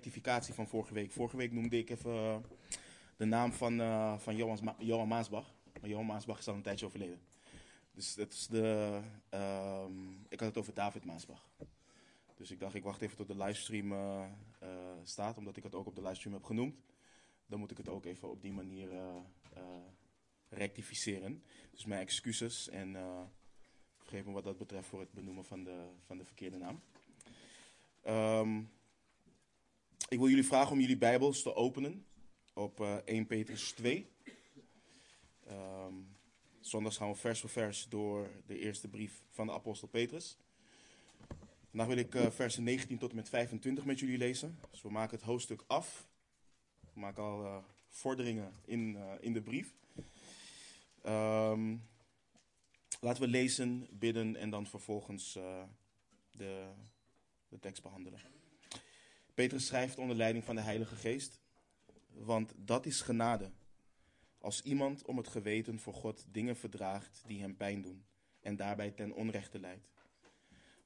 rectificatie van vorige week. Vorige week noemde ik even eh, de naam van, uh, van Johan, Ma Johan Maasbach. Maar Johan Maasbach is al een tijdje overleden. Dus dat is de, ehm, ik had het over David Maasbach. Dus ik dacht, ik wacht even tot de livestream uh, staat, omdat ik het ook op de livestream heb genoemd. Dan moet ik het ook even op die manier rectificeren. Dus mijn excuses en vergeef me wat dat betreft voor het benoemen van de, van de verkeerde naam. Um, ik wil jullie vragen om jullie Bijbels te openen op uh, 1 Petrus 2. Um, zondags gaan we vers voor vers door de eerste brief van de apostel Petrus. Vandaag wil ik uh, versen 19 tot en met 25 met jullie lezen. Dus we maken het hoofdstuk af. We maken al uh, vorderingen in, in de brief. Um, laten we lezen, bidden en dan vervolgens de, de tekst behandelen. Petrus schrijft onder leiding van de Heilige Geest, want dat is genade. Als iemand om het geweten voor God dingen verdraagt die hem pijn doen en daarbij ten onrechte leidt.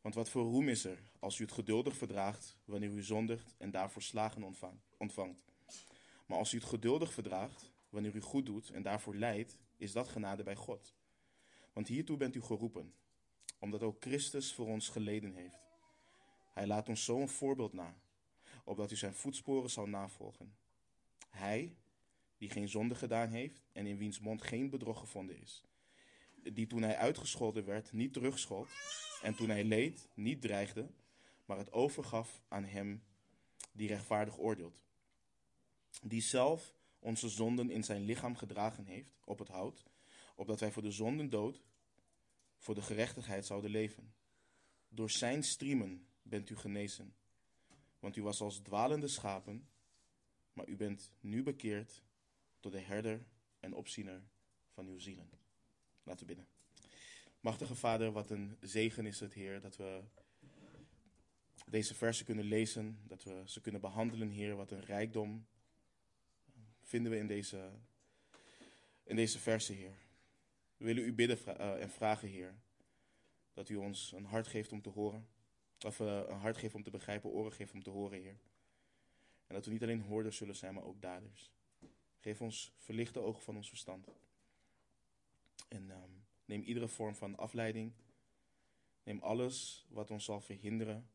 Want wat voor roem is er als u het geduldig verdraagt wanneer u zondigt en daarvoor slagen ontvangt? Maar als u het geduldig verdraagt wanneer u goed doet en daarvoor lijdt, is dat genade bij God. Want hiertoe bent u geroepen, omdat ook Christus voor ons geleden heeft. Hij laat ons zo een voorbeeld na opdat u zijn voetsporen zal navolgen. Hij, die geen zonde gedaan heeft en in wiens mond geen bedrog gevonden is. Die toen hij uitgescholden werd niet terugschold en toen hij leed niet dreigde, maar het overgaf aan hem die rechtvaardig oordeelt. Die zelf onze zonden in zijn lichaam gedragen heeft op het hout, opdat wij voor de zonden dood, voor de gerechtigheid zouden leven. Door zijn striemen bent u genezen want u was als dwalende schapen, maar u bent nu bekeerd tot de herder en opziener van uw zielen. Laten we bidden. Machtige Vader, wat een zegen is het, Heer, dat we deze versen kunnen lezen, dat we ze kunnen behandelen, Heer. Wat een rijkdom vinden we in deze, in deze versen, Heer. We willen u bidden uh, en vragen, Heer, dat u ons een hart geeft om te horen. Of uh, een hart geven om te begrijpen, oren geven om te horen, Heer. En dat we niet alleen hoorders zullen zijn, maar ook daders. Geef ons verlichte ogen van ons verstand. En um, neem iedere vorm van afleiding. Neem alles wat ons zal verhinderen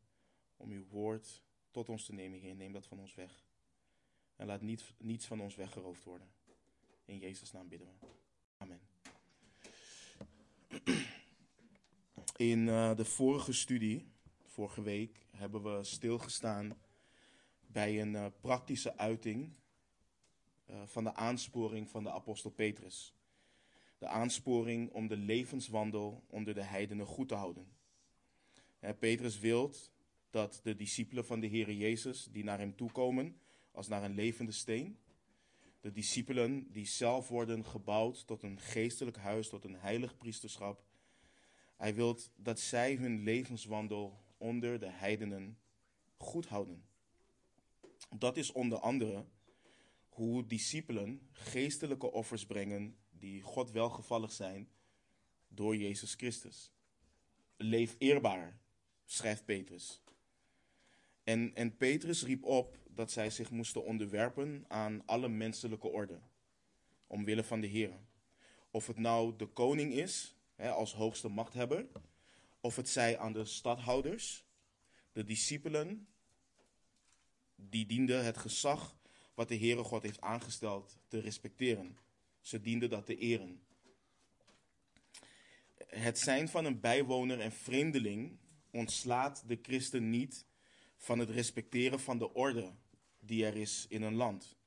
om uw woord tot ons te nemen, Heer. Neem dat van ons weg. En laat niet, niets van ons weggeroofd worden. In Jezus' naam bidden we. Amen. In uh, de vorige studie Vorige week hebben we stilgestaan bij een uh, praktische uiting uh, van de aansporing van de apostel Petrus. De aansporing om de levenswandel onder de heidenen goed te houden. Petrus wil dat de discipelen van de Heer Jezus, die naar hem toekomen als naar een levende steen, de discipelen die zelf worden gebouwd tot een geestelijk huis, tot een heilig priesterschap, hij wil dat zij hun levenswandel onder de heidenen goed houden. Dat is onder andere hoe discipelen geestelijke offers brengen die God welgevallig zijn door Jezus Christus. Leef eerbaar, schrijft Petrus. En, en Petrus riep op dat zij zich moesten onderwerpen aan alle menselijke orde, omwille van de Heer. Of het nou de koning is, hè, als hoogste machthebber, of het zij aan de stadhouders, de discipelen, die dienden het gezag wat de Heere God heeft aangesteld te respecteren. Ze dienden dat te eren. Het zijn van een bijwoner en vreemdeling ontslaat de christen niet van het respecteren van de orde die er is in een land.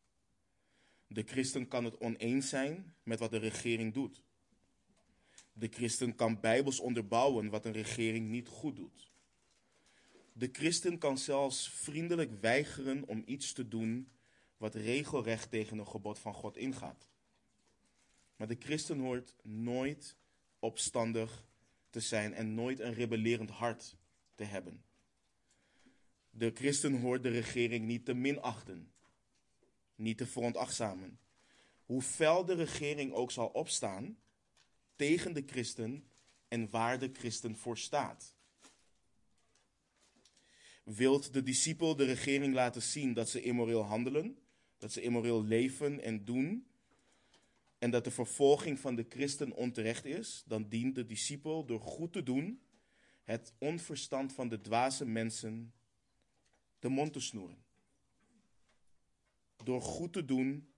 De christen kan het oneens zijn met wat de regering doet. De christen kan bijbels onderbouwen wat een regering niet goed doet. De christen kan zelfs vriendelijk weigeren om iets te doen wat regelrecht tegen een gebod van God ingaat. Maar de christen hoort nooit opstandig te zijn en nooit een rebellerend hart te hebben. De christen hoort de regering niet te minachten, niet te veronachtzamen. Hoe fel de regering ook zal opstaan, tegen de christen en waar de christen voor staat. wilt de discipel de regering laten zien dat ze immoreel handelen, dat ze immoreel leven en doen, en dat de vervolging van de christen onterecht is, dan dient de discipel door goed te doen het onverstand van de dwaze mensen de mond te snoeren. Door goed te doen,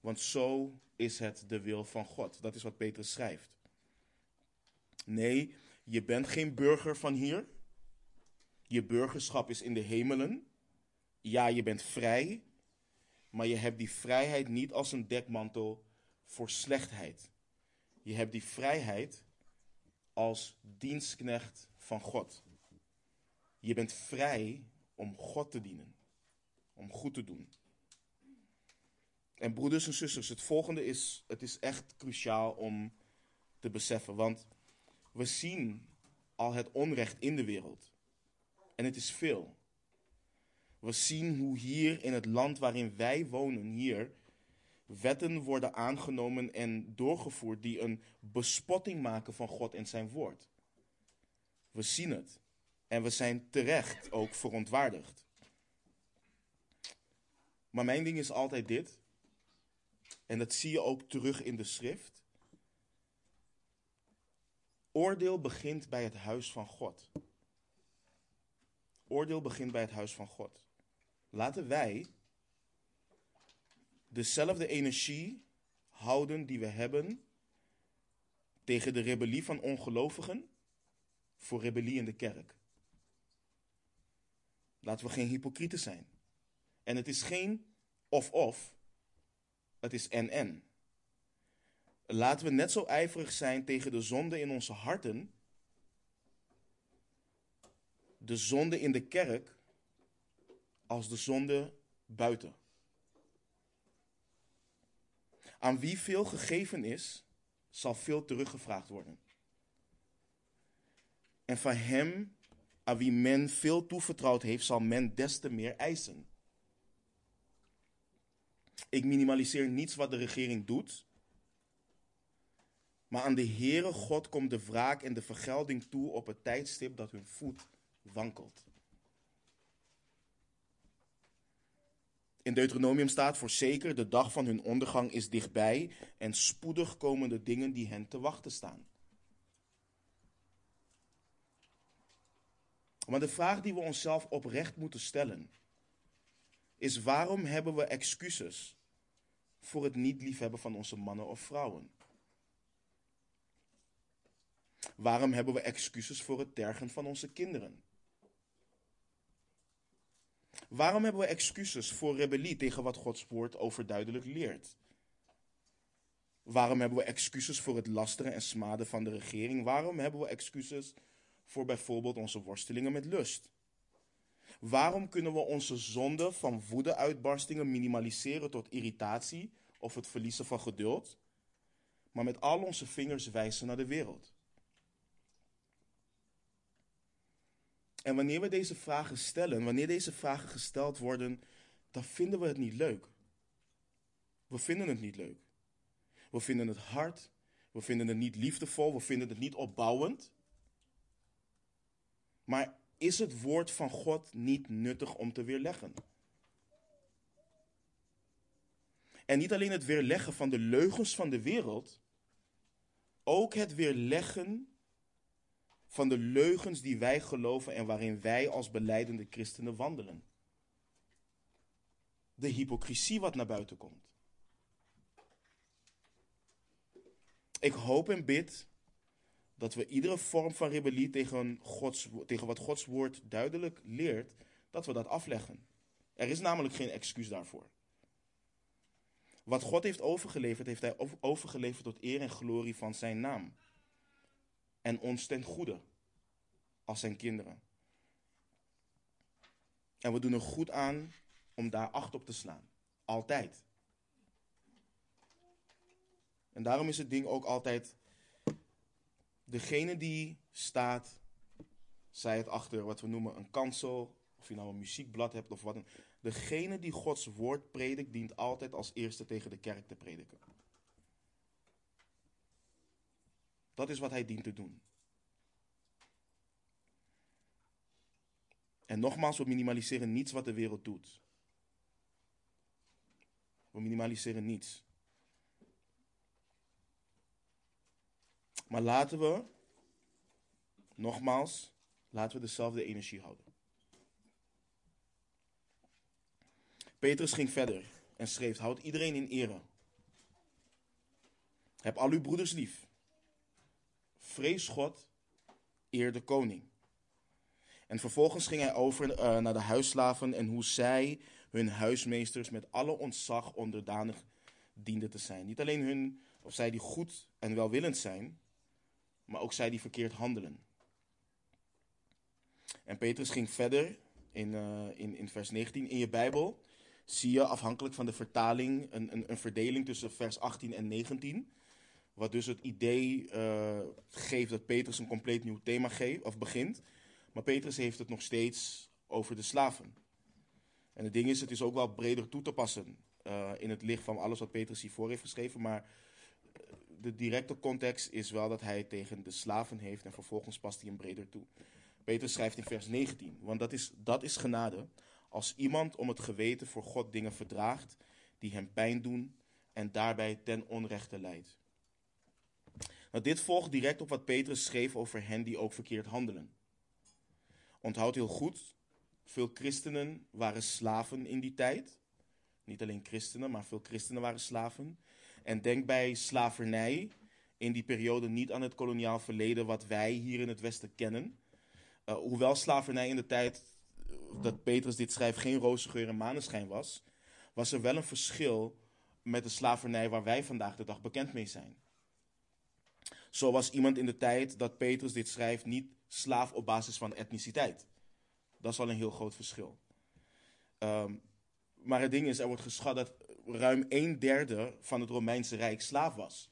want zo is het de wil van God. Dat is wat Petrus schrijft. Nee, je bent geen burger van hier. Je burgerschap is in de hemelen. Ja, je bent vrij, maar je hebt die vrijheid niet als een dekmantel voor slechtheid. Je hebt die vrijheid als dienstknecht van God. Je bent vrij om God te dienen, om goed te doen. En broeders en zusters, het volgende is, het is echt cruciaal om te beseffen, want we zien al het onrecht in de wereld. En het is veel. We zien hoe hier in het land waarin wij wonen, hier, wetten worden aangenomen en doorgevoerd die een bespotting maken van God en zijn woord. We zien het. En we zijn terecht ook verontwaardigd. Maar mijn ding is altijd dit. En dat zie je ook terug in de schrift. Oordeel begint bij het huis van God. Oordeel begint bij het huis van God. Laten wij dezelfde energie houden die we hebben tegen de rebellie van ongelovigen voor rebellie in de kerk. Laten we geen hypocrieten zijn. En het is geen of-of, het is en-en. Laten we net zo ijverig zijn tegen de zonde in onze harten, de zonde in de kerk, als de zonde buiten. Aan wie veel gegeven is, zal veel teruggevraagd worden. En van hem aan wie men veel toevertrouwd heeft, zal men des te meer eisen. Ik minimaliseer niets wat de regering doet. Maar aan de Heere God komt de wraak en de vergelding toe op het tijdstip dat hun voet wankelt. In Deuteronomium staat voor zeker, de dag van hun ondergang is dichtbij en spoedig komen de dingen die hen te wachten staan. Maar de vraag die we onszelf oprecht moeten stellen is waarom hebben we excuses voor het niet liefhebben van onze mannen of vrouwen? Waarom hebben we excuses voor het tergen van onze kinderen? Waarom hebben we excuses voor rebellie tegen wat Gods woord overduidelijk leert? Waarom hebben we excuses voor het lasteren en smaden van de regering? Waarom hebben we excuses voor bijvoorbeeld onze worstelingen met lust? Waarom kunnen we onze zonde van woede-uitbarstingen minimaliseren tot irritatie of het verliezen van geduld, maar met al onze vingers wijzen naar de wereld? En wanneer we deze vragen stellen, wanneer deze vragen gesteld worden, dan vinden we het niet leuk. We vinden het niet leuk. We vinden het hard. We vinden het niet liefdevol. We vinden het niet opbouwend. Maar is het woord van God niet nuttig om te weerleggen? En niet alleen het weerleggen van de leugens van de wereld, ook het weerleggen van de leugens die wij geloven en waarin wij als beleidende christenen wandelen. De hypocrisie wat naar buiten komt. Ik hoop en bid dat we iedere vorm van rebellie tegen, Gods, tegen wat Gods woord duidelijk leert, dat we dat afleggen. Er is namelijk geen excuus daarvoor. Wat God heeft overgeleverd, heeft hij overgeleverd tot eer en glorie van zijn naam en ons ten goede als zijn kinderen. En we doen er goed aan om daar acht op te slaan. Altijd. En daarom is het ding ook altijd. Degene die staat, zij het achter wat we noemen een kansel, of je nou een muziekblad hebt of wat dan. Degene die Gods woord predikt, dient altijd als eerste tegen de kerk te prediken. Dat is wat hij dient te doen. En nogmaals, we minimaliseren niets wat de wereld doet. We minimaliseren niets. Maar laten we, nogmaals, laten we dezelfde energie houden. Petrus ging verder en schreef: Houd iedereen in ere. Heb al uw broeders lief. Vrees God, eer de koning. En vervolgens ging hij over uh, naar de huisslaven en hoe zij hun huismeesters met alle ontzag onderdanig dienden te zijn. Niet alleen hun, of zij die goed en welwillend zijn, maar ook zij die verkeerd handelen. En Petrus ging verder in, uh, in, in vers 19. In je Bijbel zie je afhankelijk van de vertaling een, een, een verdeling tussen vers 18 en 19. Wat dus het idee uh, geeft dat Petrus een compleet nieuw thema geeft, of begint. Maar Petrus heeft het nog steeds over de slaven. En het ding is, het is ook wel breder toe te passen uh, in het licht van alles wat Petrus hiervoor heeft geschreven. Maar de directe context is wel dat hij tegen de slaven heeft en vervolgens past hij hem breder toe. Petrus schrijft in vers 19, want dat is, dat is genade als iemand om het geweten voor God dingen verdraagt die hem pijn doen en daarbij ten onrechte leidt. Dit volgt direct op wat Petrus schreef over hen die ook verkeerd handelen. Onthoud heel goed, veel christenen waren slaven in die tijd. Niet alleen christenen, maar veel christenen waren slaven. En denk bij slavernij in die periode niet aan het koloniaal verleden wat wij hier in het Westen kennen. Uh, hoewel slavernij in de tijd dat Petrus dit schrijft geen roze geur en maneschijn was, was er wel een verschil met de slavernij waar wij vandaag de dag bekend mee zijn. Zo was iemand in de tijd dat Petrus dit schrijft niet slaaf op basis van etniciteit. Dat is al een heel groot verschil. Um, maar het ding is, er wordt geschat dat ruim een derde van het Romeinse Rijk slaaf was.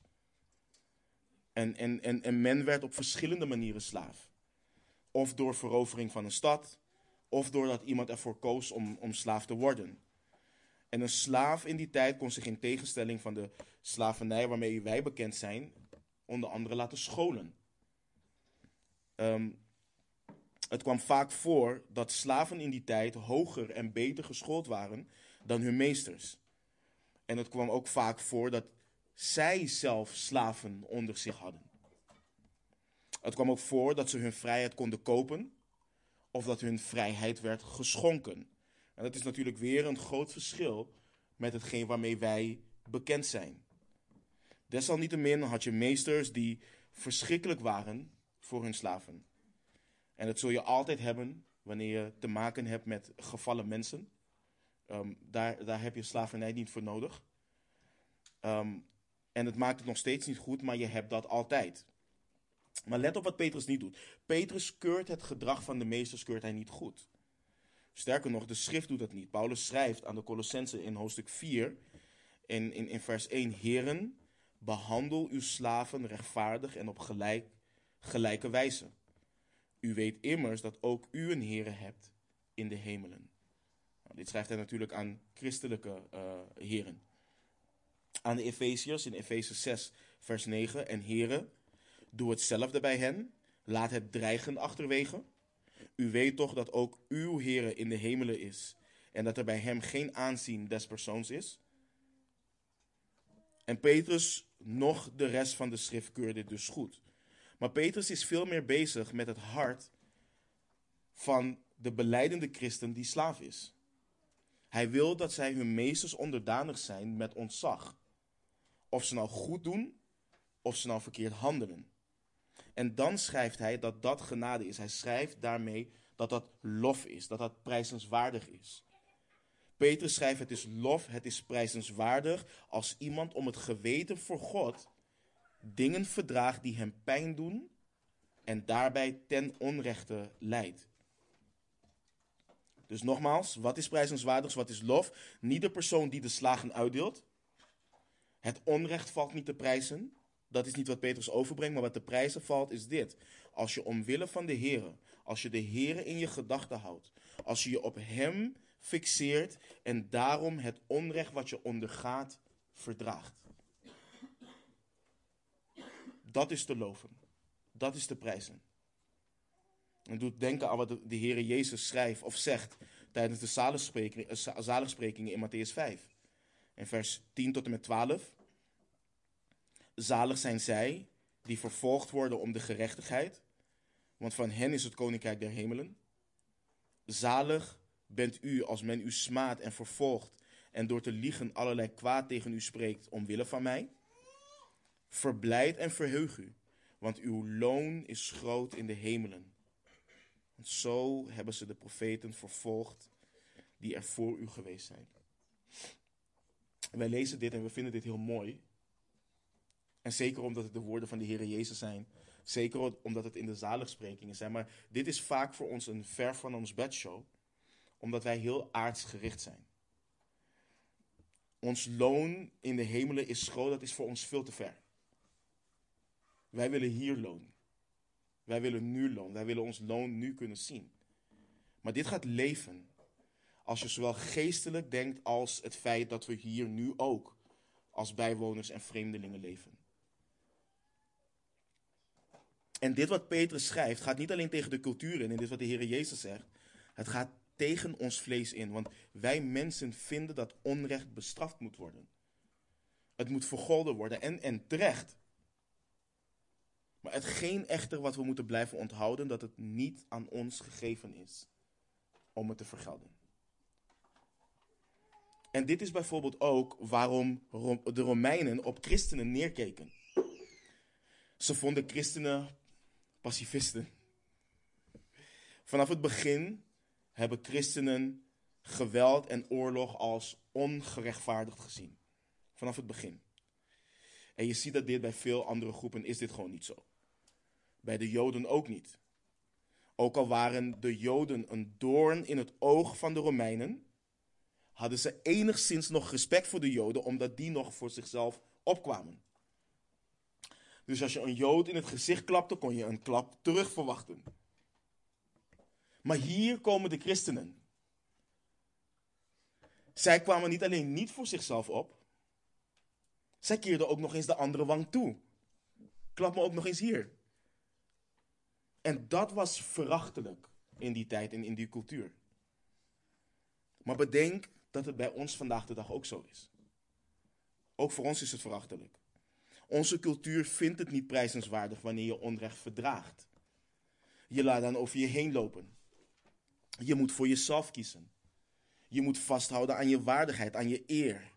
En, en, en, en men werd op verschillende manieren slaaf. Of door verovering van een stad, of doordat iemand ervoor koos om, om slaaf te worden. En een slaaf in die tijd kon zich in tegenstelling van de slavernij waarmee wij bekend zijn, onder andere laten scholen. Um, het kwam vaak voor dat slaven in die tijd hoger en beter geschoold waren dan hun meesters. En het kwam ook vaak voor dat zij zelf slaven onder zich hadden. Het kwam ook voor dat ze hun vrijheid konden kopen of dat hun vrijheid werd geschonken. En dat is natuurlijk weer een groot verschil met hetgeen waarmee wij bekend zijn. Desalniettemin had je meesters die verschrikkelijk waren voor hun slaven. En dat zul je altijd hebben wanneer je te maken hebt met gevallen mensen. Um, daar, daar heb je slavernij niet voor nodig. Um, en het maakt het nog steeds niet goed, maar je hebt dat altijd. Maar let op wat Petrus niet doet. Petrus keurt het gedrag van de meesters keurt hij niet goed. Sterker nog, de schrift doet dat niet. Paulus schrijft aan de Colossensen in hoofdstuk 4, in, in, in vers 1, Heren, behandel uw slaven rechtvaardig en op gelijk, gelijke wijze. U weet immers dat ook u een heren hebt in de hemelen. Nou, dit schrijft hij natuurlijk aan christelijke uh, heren. Aan de Efeziërs in Efeze 6, vers 9. En heren, doe hetzelfde bij hen. Laat het dreigen achterwege. U weet toch dat ook uw heren in de hemelen is. En dat er bij hem geen aanzien des persoons is. En Petrus, nog de rest van de schrift keurde dus goed. Maar Petrus is veel meer bezig met het hart van de beleidende christen die slaaf is. Hij wil dat zij hun meesters onderdanig zijn met ontzag. Of ze nou goed doen, of ze nou verkeerd handelen. En dan schrijft hij dat dat genade is. Hij schrijft daarmee dat dat lof is, dat dat prijzenswaardig is. Petrus schrijft: Het is lof, het is prijzenswaardig als iemand om het geweten voor God dingen verdraagt die hem pijn doen en daarbij ten onrechte leidt. Dus nogmaals, wat is prijzenswaardig, wat is lof? Niet de persoon die de slagen uitdeelt. Het onrecht valt niet te prijzen. Dat is niet wat Petrus overbrengt, maar wat te prijzen valt is dit. Als je omwille van de Here, als je de Here in je gedachten houdt, als je je op Hem fixeert en daarom het onrecht wat je ondergaat verdraagt. Dat is te loven. Dat is te prijzen. Het doet denken aan wat de, Heer Jezus schrijft of zegt tijdens de zaligsprekingen in Matthäus 5. In vers 10 tot en met 12. Zalig zijn zij die vervolgd worden om de gerechtigheid, want van hen is het koninkrijk der hemelen. Zalig bent u als men u smaadt en vervolgt en door te liegen allerlei kwaad tegen u spreekt omwille van mij. Verblijd en verheug u, want uw loon is groot in de hemelen. Want zo hebben ze de profeten vervolgd die er voor u geweest zijn. Wij lezen dit en we vinden dit heel mooi. En zeker omdat het de woorden van de Heer Jezus zijn. Zeker omdat het in de zaligsprekingen zijn. Maar dit is vaak voor ons een ver van ons bedshow. Omdat wij heel aardsgericht zijn. Ons loon in de hemelen is groot, dat is voor ons veel te ver. Wij willen hier loon. Wij willen nu loon. Wij willen ons loon nu kunnen zien. Maar dit gaat leven als je zowel geestelijk denkt als het feit dat we hier nu ook als bijwoners en vreemdelingen leven. En dit wat Petrus schrijft gaat niet alleen tegen de cultuur in, en dit wat de Heer Jezus zegt. Het gaat tegen ons vlees in, want wij mensen vinden dat onrecht bestraft moet worden. Het moet vergolden worden en, en terecht. Maar hetgeen echter wat we moeten blijven onthouden, dat het niet aan ons gegeven is om het te vergelden. En dit is bijvoorbeeld ook waarom de Romeinen op christenen neerkeken. Ze vonden christenen pacifisten. Vanaf het begin hebben christenen geweld en oorlog als ongerechtvaardigd gezien. Vanaf het begin. En je ziet dat dit bij veel andere groepen is dit gewoon niet zo. Bij de Joden ook niet. Ook al waren de Joden een doorn in het oog van de Romeinen, hadden ze enigszins nog respect voor de Joden, omdat die nog voor zichzelf opkwamen. Dus als je een Jood in het gezicht klapte, kon je een klap terug verwachten. Maar hier komen de christenen. Zij kwamen niet alleen niet voor zichzelf op, zij keerden ook nog eens de andere wang toe. Klap me ook nog eens hier. En dat was verachtelijk in die tijd en in die cultuur. Maar bedenk dat het bij ons vandaag de dag ook zo is. Ook voor ons is het verachtelijk. Onze cultuur vindt het niet prijzenswaardig wanneer je onrecht verdraagt. Je laat dan over je heen lopen. Je moet voor jezelf kiezen. Je moet vasthouden aan je waardigheid, aan je eer.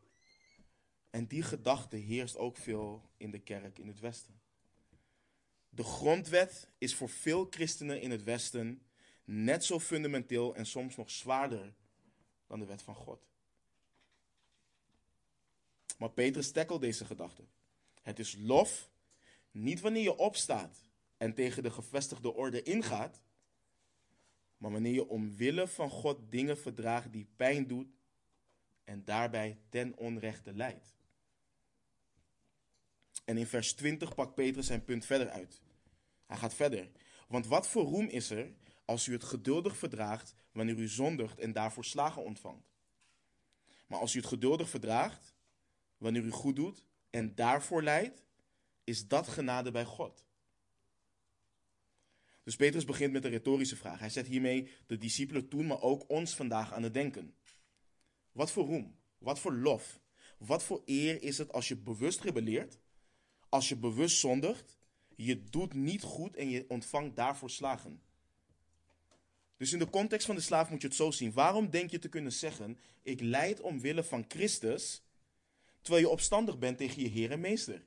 En die gedachte heerst ook veel in de kerk in het Westen. De grondwet is voor veel christenen in het Westen net zo fundamenteel en soms nog zwaarder dan de wet van God. Maar Petrus tackelt deze gedachte. Het is lof niet wanneer je opstaat en tegen de gevestigde orde ingaat, maar wanneer je omwille van God dingen verdraagt die pijn doet en daarbij ten onrechte leidt. En in vers 20 pakt Petrus zijn punt verder uit. Hij gaat verder. Want wat voor roem is er als u het geduldig verdraagt wanneer u zondigt en daarvoor slagen ontvangt? Maar als u het geduldig verdraagt wanneer u goed doet en daarvoor leidt, is dat genade bij God. Dus Petrus begint met een retorische vraag. Hij zet hiermee de discipelen toen, maar ook ons vandaag aan het denken. Wat voor roem, wat voor lof, wat voor eer is het als je bewust rebelleert, als je bewust zondigt, je doet niet goed en je ontvangt daarvoor slagen. Dus in de context van de slaaf moet je het zo zien. Waarom denk je te kunnen zeggen, ik leid omwille van Christus, terwijl je opstandig bent tegen je Heer en Meester?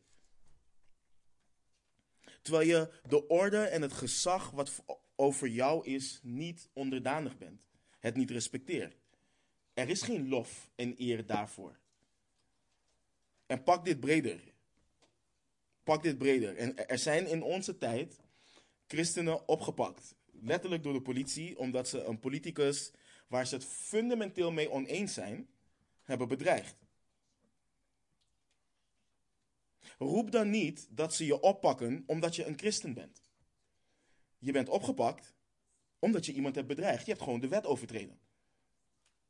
Terwijl je de orde en het gezag wat over jou is niet onderdanig bent. Het niet respecteert. Er is geen lof en eer daarvoor. En pak dit breder. Pak dit breder. En er zijn in onze tijd christenen opgepakt. Letterlijk door de politie, omdat ze een politicus waar ze het fundamenteel mee oneens zijn, hebben bedreigd. Roep dan niet dat ze je oppakken omdat je een christen bent. Je bent opgepakt omdat je iemand hebt bedreigd. Je hebt gewoon de wet overtreden.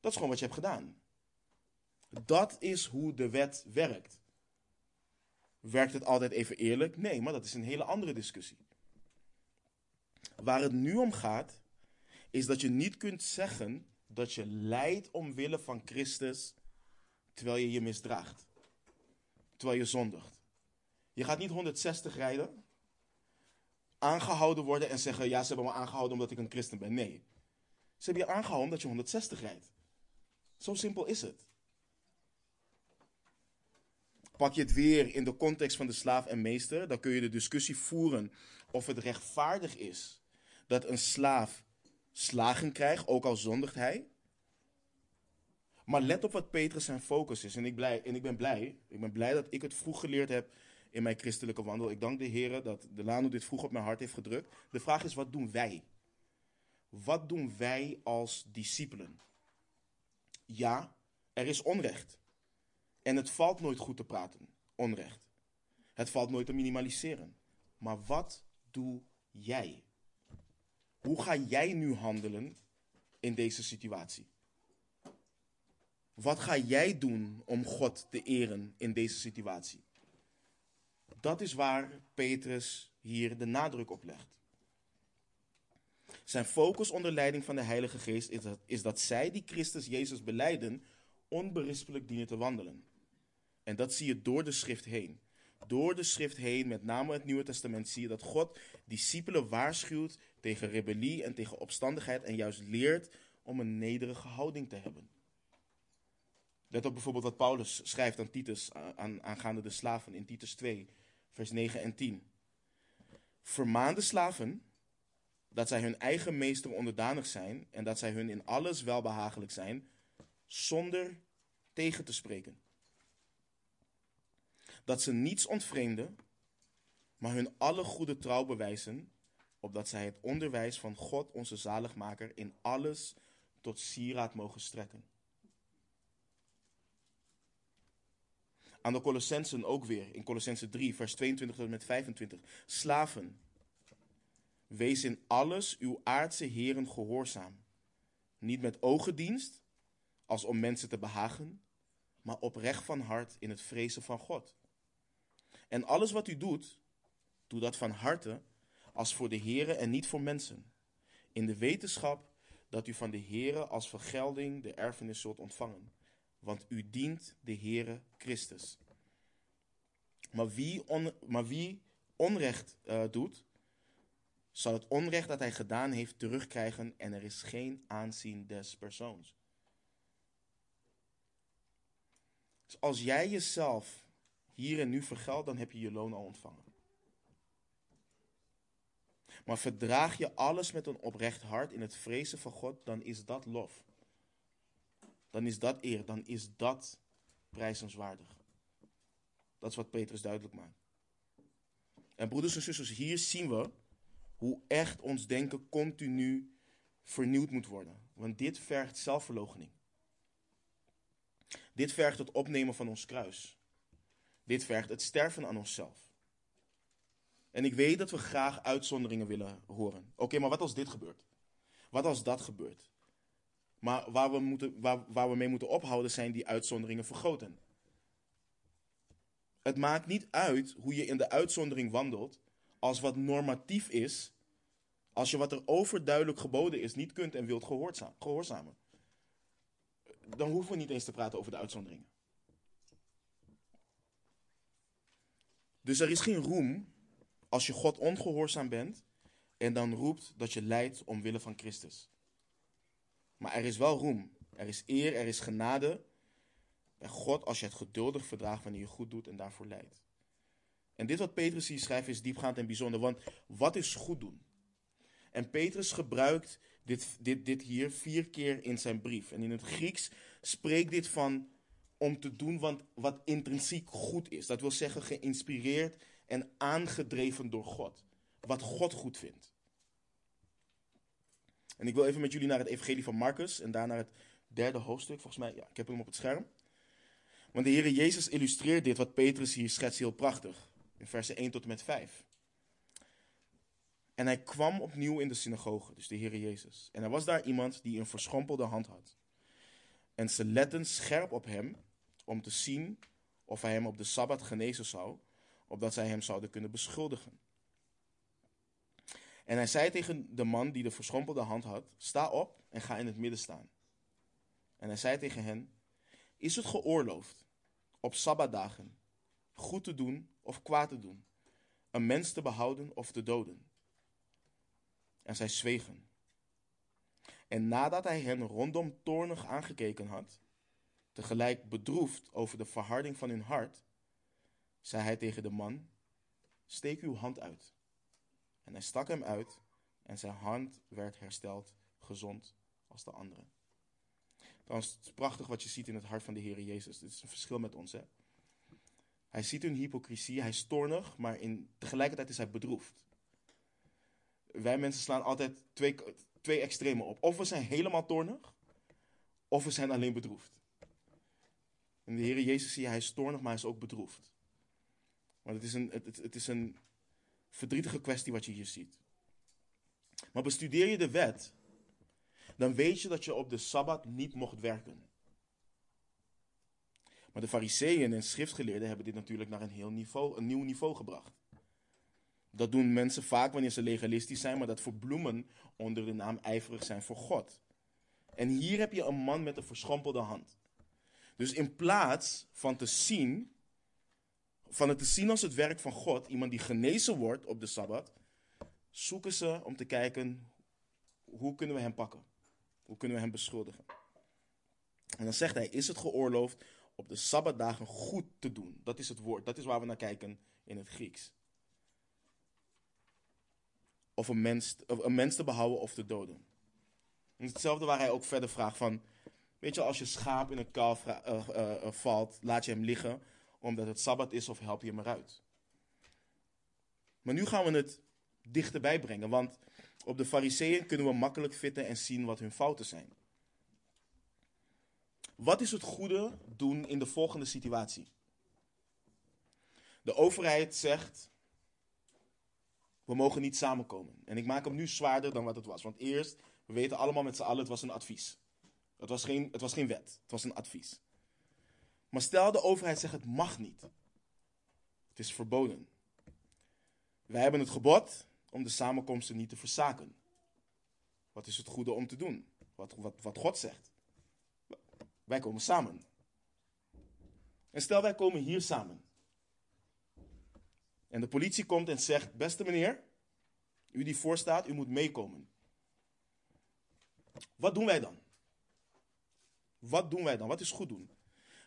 Dat is gewoon wat je hebt gedaan. Dat is hoe de wet werkt. Werkt het altijd even eerlijk? Nee, maar dat is een hele andere discussie. Waar het nu om gaat, is dat je niet kunt zeggen dat je lijdt omwille van Christus terwijl je je misdraagt. Terwijl je zondigt. Je gaat niet 160 rijden, aangehouden worden en zeggen: Ja, ze hebben me aangehouden omdat ik een christen ben. Nee. Ze hebben je aangehouden omdat je 160 rijdt. Zo simpel is het. Pak je het weer in de context van de slaaf en meester, dan kun je de discussie voeren of het rechtvaardig is dat een slaaf slagen krijgt, ook al zondigt hij. Maar let op wat Petrus zijn focus is. En ik, blij, en ik ben blij. Ik ben blij dat ik het vroeg geleerd heb in mijn christelijke wandel. Ik dank de Heer dat de Lano dit vroeg op mijn hart heeft gedrukt. De vraag is, wat doen wij? Wat doen wij als discipelen? Ja, er is onrecht. En het valt nooit goed te praten, onrecht. Het valt nooit te minimaliseren. Maar wat doe jij? Hoe ga jij nu handelen in deze situatie? Wat ga jij doen om God te eren in deze situatie? Dat is waar Petrus hier de nadruk op legt. Zijn focus onder leiding van de Heilige Geest is dat, zij die Christus Jezus beleiden, onberispelijk dienen te wandelen. En dat zie je door de schrift heen. Door de schrift heen, met name het Nieuwe Testament, zie je dat God discipelen waarschuwt tegen rebellie en tegen opstandigheid en juist leert om een nederige houding te hebben. Let op bijvoorbeeld wat Paulus schrijft aan Titus aan, aangaande de slaven in Titus 2, vers 9 en 10. Vermaan de slaven dat zij hun eigen meester onderdanig zijn en dat zij hun in alles welbehagelijk zijn, zonder tegen te spreken. Dat ze niets ontvreemden, maar hun alle goede trouw bewijzen, opdat zij het onderwijs van God onze zaligmaker in alles tot sieraad mogen strekken. Aan de Colossensen ook weer, in Colossensen 3, vers 22 tot en met 25. Slaven, wees in alles uw aardse heren gehoorzaam. Niet met ogendienst, als om mensen te behagen, maar oprecht van hart in het vrezen van God. En alles wat u doet, doe dat van harte, als voor de Here en niet voor mensen. In de wetenschap dat u van de Here als vergelding de erfenis zult ontvangen. Want u dient de Heere Christus. Maar wie, maar wie onrecht uh, doet, zal het onrecht dat hij gedaan heeft terugkrijgen en er is geen aanzien des persoons. Dus als jij jezelf hier en nu vergeldt, dan heb je je loon al ontvangen. Maar verdraag je alles met een oprecht hart in het vrezen van God, dan is dat lof. Dan is dat eer, dan is dat prijzenswaardig. Dat is wat Petrus duidelijk maakt. En broeders en zusters, hier zien we hoe echt ons denken continu vernieuwd moet worden. Want dit vergt zelfverloochening. Dit vergt het opnemen van ons kruis. Dit vergt het sterven aan onszelf. En ik weet dat we graag uitzonderingen willen horen. Oké, maar wat als dit gebeurt? Wat als dat gebeurt? Maar waar we, moeten, waar, waar we mee moeten ophouden zijn die uitzonderingen vergroten. Het maakt niet uit hoe je in de uitzondering wandelt, als wat normatief is, als je wat er overduidelijk geboden is niet kunt en wilt gehoorzamen. Dan hoeven we niet eens te praten over de uitzonderingen. Dus er is geen roem als je God ongehoorzaam bent en dan roept dat je lijdt omwille van Christus. Maar er is wel roem, er is eer, er is genade bij God als je het geduldig verdraagt wanneer je goed doet en daarvoor lijdt. En dit wat Petrus hier schrijft is diepgaand en bijzonder, want wat is goed doen? En Petrus gebruikt dit, dit, dit hier vier keer in zijn brief. En in het Grieks spreekt dit van om te doen wat intrinsiek goed is. Dat wil zeggen geïnspireerd en aangedreven door God. Wat God goed vindt. En ik wil even met jullie naar het Evangelie van Marcus en daarna het derde hoofdstuk. Volgens mij, ja, ik heb hem op het scherm. Want de Heer Jezus illustreert dit wat Petrus hier schetst heel prachtig. In versen 1 tot en met 5. En hij kwam opnieuw in de synagoge, dus de Heer Jezus. En er was daar iemand die een verschrompelde hand had. En ze letten scherp op hem om te zien of hij hem op de Sabbat genezen zou, opdat zij hem zouden kunnen beschuldigen. En hij zei tegen de man die de verschrompelde hand had: Sta op en ga in het midden staan. En hij zei tegen hen: Is het geoorloofd op sabbatdagen goed te doen of kwaad te doen, een mens te behouden of te doden? En zij zwegen. En nadat hij hen rondom toornig aangekeken had, tegelijk bedroefd over de verharding van hun hart, zei hij tegen de man: Steek uw hand uit. En hij stak hem uit en zijn hand werd hersteld, gezond als de andere. Trouwens, het is prachtig wat je ziet in het hart van de Heer Jezus. Dit is een verschil met ons. Hè? Hij ziet hun hypocrisie, hij is toornig, maar in, tegelijkertijd is hij bedroefd. Wij mensen slaan altijd twee, twee extremen op. Of we zijn helemaal toornig, of we zijn alleen bedroefd. In de Heer Jezus zie je, hij is toornig, maar hij is ook bedroefd. Want het is een, het, het is een verdrietige kwestie wat je hier ziet. Maar bestudeer je de wet, dan weet je dat je op de Sabbat niet mocht werken. Maar de fariseeën en schriftgeleerden hebben dit natuurlijk naar een, heel niveau, een nieuw niveau gebracht. Dat doen mensen vaak wanneer ze legalistisch zijn, maar dat verbloemen onder de naam ijverig zijn voor God. En hier heb je een man met een verschrompelde hand. Dus in plaats van te zien, van het te zien als het werk van God, iemand die genezen wordt op de Sabbat, zoeken ze om te kijken hoe kunnen we hem pakken? Hoe kunnen we hem beschuldigen? En dan zegt hij, is het geoorloofd op de Sabbatdagen goed te doen? Dat is het woord, dat is waar we naar kijken in het Grieks. Of een mens, of een mens te behouden of te doden. En hetzelfde waar hij ook verder vraagt van, weet je, als je schaap in een kalf uh, uh, uh, valt, laat je hem liggen omdat het Sabbat is of help je hem eruit. Maar nu gaan we het dichterbij brengen, want op de fariseeën kunnen we makkelijk vitten en zien wat hun fouten zijn. Wat is het goede doen in de volgende situatie? De overheid zegt, we mogen niet samenkomen. En ik maak hem nu zwaarder dan wat het was. Want eerst, we weten allemaal met z'n allen, het was een advies. Het was, geen, het was geen wet, het was een advies. Maar stel de overheid zegt het mag niet. Het is verboden. Wij hebben het gebod om de samenkomsten niet te verzaken. Wat is het goede om te doen? Wat, wat, wat God zegt. Wij komen samen. En stel wij komen hier samen. En de politie komt en zegt: Beste meneer, u die voor staat, u moet meekomen. Wat doen wij dan? Wat doen wij dan? Wat is goed doen?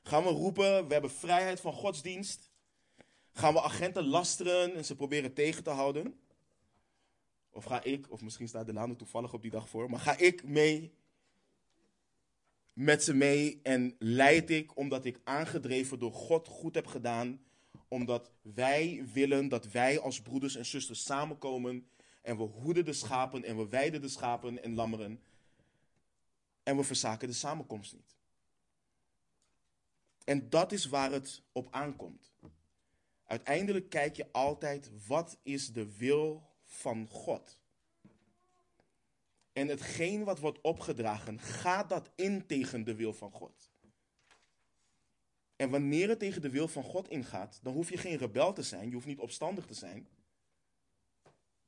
Gaan we roepen, we hebben vrijheid van godsdienst? Gaan we agenten lasteren en ze proberen tegen te houden? Of ga ik, of misschien staat Delano toevallig op die dag voor, maar ga ik mee met ze mee en leid ik omdat ik aangedreven door God goed heb gedaan, omdat wij willen dat wij als broeders en zusters samenkomen en we hoeden de schapen en we weiden de schapen en lammeren en we verzaken de samenkomst niet. En dat is waar het op aankomt. Uiteindelijk kijk je altijd wat is de wil van God. En hetgeen wat wordt opgedragen, gaat dat in tegen de wil van God. En wanneer het tegen de wil van God ingaat, dan hoef je geen rebel te zijn, je hoeft niet opstandig te zijn.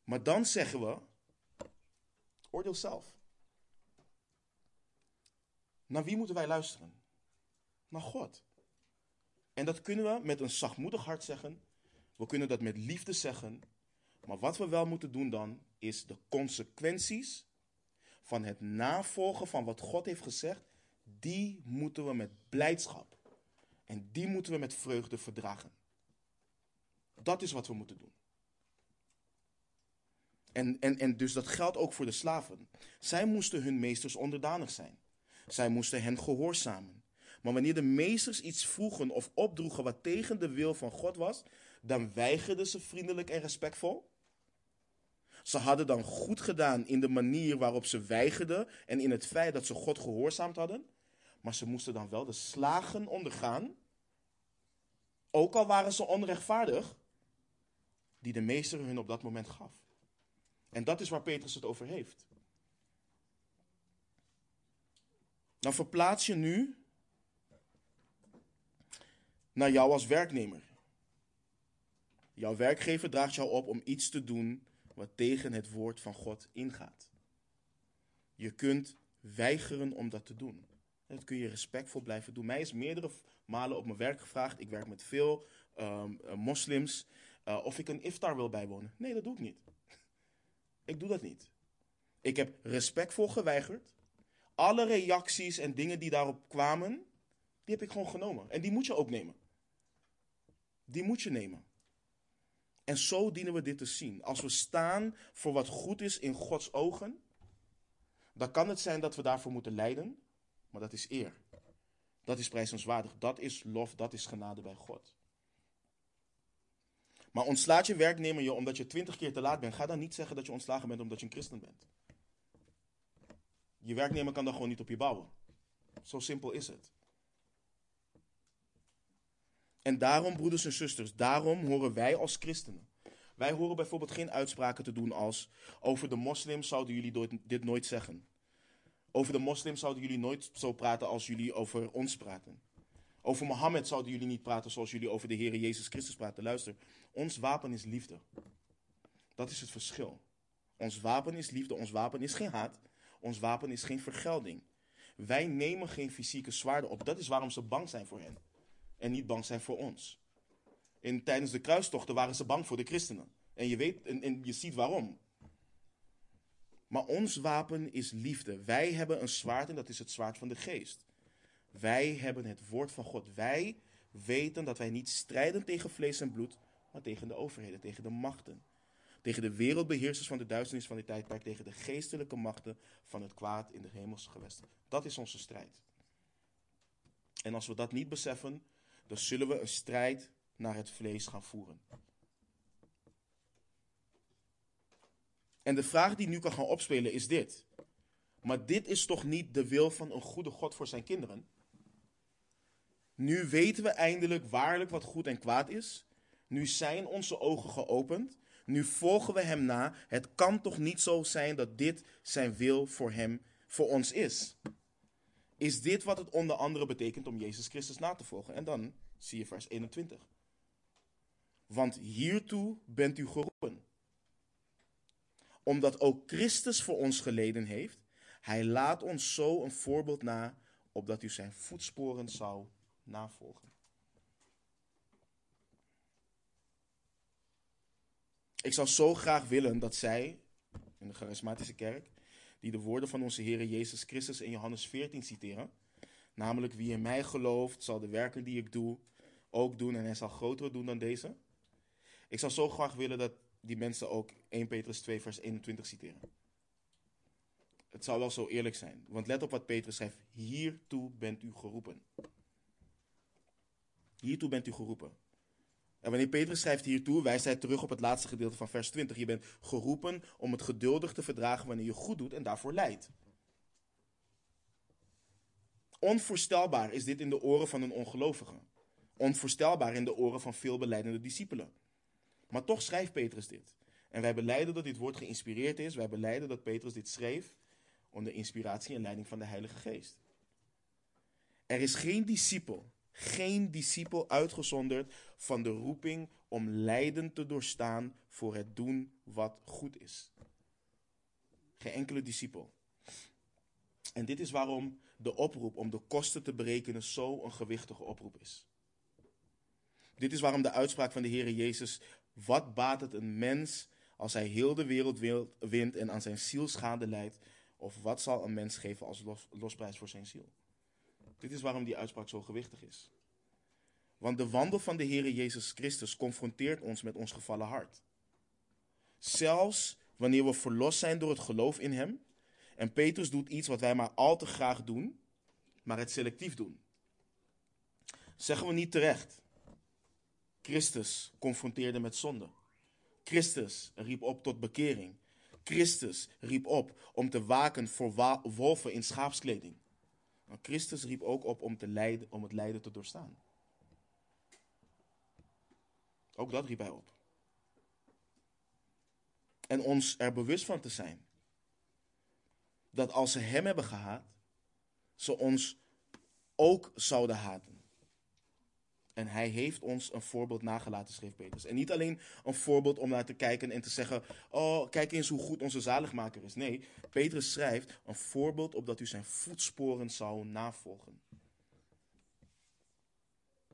Maar dan zeggen we, oordeel zelf. Naar wie moeten wij luisteren? Naar God. En dat kunnen we met een zachtmoedig hart zeggen. We kunnen dat met liefde zeggen. Maar wat we wel moeten doen dan, is de consequenties van het navolgen van wat God heeft gezegd, die moeten we met blijdschap en die moeten we met vreugde verdragen. Dat is wat we moeten doen. En, en, en dus dat geldt ook voor de slaven. Zij moesten hun meesters onderdanig zijn. Zij moesten hen gehoorzamen. Maar wanneer de meesters iets vroegen of opdroegen wat tegen de wil van God was, dan weigerden ze vriendelijk en respectvol. Ze hadden dan goed gedaan in de manier waarop ze weigerden en in het feit dat ze God gehoorzaamd hadden. Maar ze moesten dan wel de slagen ondergaan, ook al waren ze onrechtvaardig, die de meester hun op dat moment gaf. En dat is waar Petrus het over heeft. Dan verplaats je nu naar jou als werknemer. Jouw werkgever draagt jou op om iets te doen wat tegen het woord van God ingaat. Je kunt weigeren om dat te doen. Dat kun je respectvol blijven doen. Mij is meerdere malen op mijn werk gevraagd. Ik werk met veel um, moslims. Uh, of ik een iftar wil bijwonen. Nee, dat doe ik niet. ik doe dat niet. Ik heb respectvol geweigerd. Alle reacties en dingen die daarop kwamen, die heb ik gewoon genomen. En die moet je ook nemen. Die moet je nemen. En zo dienen we dit te zien. Als we staan voor wat goed is in Gods ogen, dan kan het zijn dat we daarvoor moeten lijden, maar dat is eer. Dat is prijzenswaardig. Dat is lof, dat is genade bij God. Maar ontslaat je werknemer je omdat je twintig keer te laat bent, ga dan niet zeggen dat je ontslagen bent omdat je een christen bent. Je werknemer kan dan gewoon niet op je bouwen. Zo simpel is het. En daarom, broeders en zusters, daarom horen wij als christenen. Wij horen bijvoorbeeld geen uitspraken te doen als over de moslims zouden jullie dit nooit zeggen. Over de moslims zouden jullie nooit zo praten als jullie over ons praten. Over Mohammed zouden jullie niet praten zoals jullie over de Heer Jezus Christus praten. Luister, ons wapen is liefde. Dat is het verschil. Ons wapen is liefde, ons wapen is geen haat, ons wapen is geen vergelding. Wij nemen geen fysieke zwaarden op. Dat is waarom ze bang zijn voor hen. En niet bang zijn voor ons. In, tijdens de kruistochten waren ze bang voor de christenen. En je weet en, en je ziet waarom. Maar ons wapen is liefde. Wij hebben een zwaard en dat is het zwaard van de geest. Wij hebben het woord van God. Wij weten dat wij niet strijden tegen vlees en bloed, maar tegen de overheden, tegen de machten. Tegen de wereldbeheersers van de duisternis van dit tijdperk, tegen de geestelijke machten van het kwaad in de hemelse gewesten. Dat is onze strijd. En als we dat niet beseffen, dan zullen we een strijd naar het vlees gaan voeren. En de vraag die nu kan gaan opspelen is dit. Maar dit is toch niet de wil van een goede God voor zijn kinderen? Nu weten we eindelijk waarlijk wat goed en kwaad is. Nu zijn onze ogen geopend. Nu volgen we hem na. Het kan toch niet zo zijn dat dit zijn wil voor hem, voor ons is. Is dit wat het onder andere betekent om Jezus Christus na te volgen? En dan zie je vers 21. Want hiertoe bent u geroepen. Omdat ook Christus voor ons geleden heeft, hij laat ons zo een voorbeeld na, opdat u zijn voetsporen zou navolgen. Ik zou zo graag willen dat zij, in de charismatische kerk, die de woorden van onze Heer Jezus Christus in Johannes 14 citeren, namelijk wie in mij gelooft, zal de werken die ik doe ook doen en hij zal grotere doen dan deze. Ik zou zo graag willen dat die mensen ook 1 Petrus 2 vers 21 citeren. Het zou wel zo eerlijk zijn, want let op wat Petrus schrijft, hiertoe bent u geroepen. Hiertoe bent u geroepen. En wanneer Petrus schrijft hiertoe, wijst hij terug op het laatste gedeelte van vers 20. Je bent geroepen om het geduldig te verdragen wanneer je goed doet en daarvoor lijdt. Onvoorstelbaar is dit in de oren van een ongelovige. Onvoorstelbaar in de oren van veel beleidende discipelen. Maar toch schrijft Petrus dit. En wij beleiden dat dit woord geïnspireerd is. Wij beleiden dat Petrus dit schreef onder inspiratie en leiding van de Heilige Geest. Er is geen discipel geen discipel uitgezonderd van de roeping om lijden te doorstaan voor het doen wat goed is. Geen enkele discipel. En dit is waarom de oproep om de kosten te berekenen zo een gewichtige oproep is. Dit is waarom de uitspraak van de Heer Jezus: Wat baat het een mens als hij heel de wereld wint en aan zijn ziel schade leidt? Of wat zal een mens geven als losprijs voor zijn ziel? Dit is waarom die uitspraak zo gewichtig is. Want de wandel van de Heer Jezus Christus confronteert ons met ons gevallen hart. Zelfs wanneer we verlost zijn door het geloof in Hem. En Petrus doet iets wat wij maar al te graag doen, maar het selectief doen. Zeggen we niet terecht. Christus confronteerde met zonde. Christus riep op tot bekering. Christus riep op om te waken voor wolven in schaapskleding. Maar Christus riep ook op om, te lijden, om het lijden te doorstaan. Ook dat riep hij op. En ons er bewust van te zijn dat als ze hem hebben gehaat, ze ons ook zouden haten. En hij heeft ons een voorbeeld nagelaten, schreef Petrus. En niet alleen een voorbeeld om naar te kijken en te zeggen: Oh, kijk eens hoe goed onze zaligmaker is. Nee, Petrus schrijft een voorbeeld opdat u zijn voetsporen zou navolgen.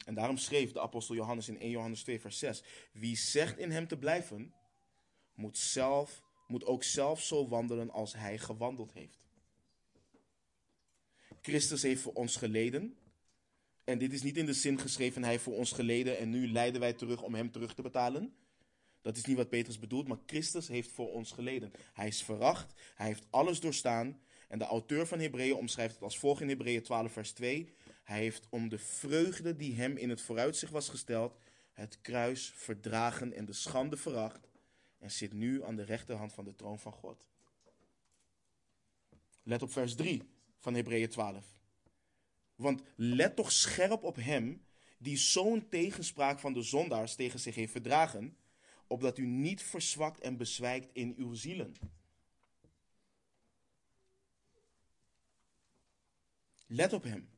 En daarom schreef de apostel Johannes in 1 Johannes 2, vers 6: Wie zegt in hem te blijven, moet, zelf, moet ook zelf zo wandelen als hij gewandeld heeft. Christus heeft voor ons geleden. En dit is niet in de zin geschreven, hij heeft voor ons geleden en nu leiden wij terug om hem terug te betalen. Dat is niet wat Petrus bedoelt, maar Christus heeft voor ons geleden. Hij is veracht, hij heeft alles doorstaan. En de auteur van Hebreeën omschrijft het als volgt in Hebreeën 12, vers 2. Hij heeft om de vreugde die hem in het vooruitzicht was gesteld, het kruis verdragen en de schande veracht. En zit nu aan de rechterhand van de troon van God. Let op vers 3 van Hebreeën 12. Want let toch scherp op hem die zo'n tegenspraak van de zondaars tegen zich heeft verdragen, opdat u niet verzwakt en bezwijkt in uw zielen. Let op hem.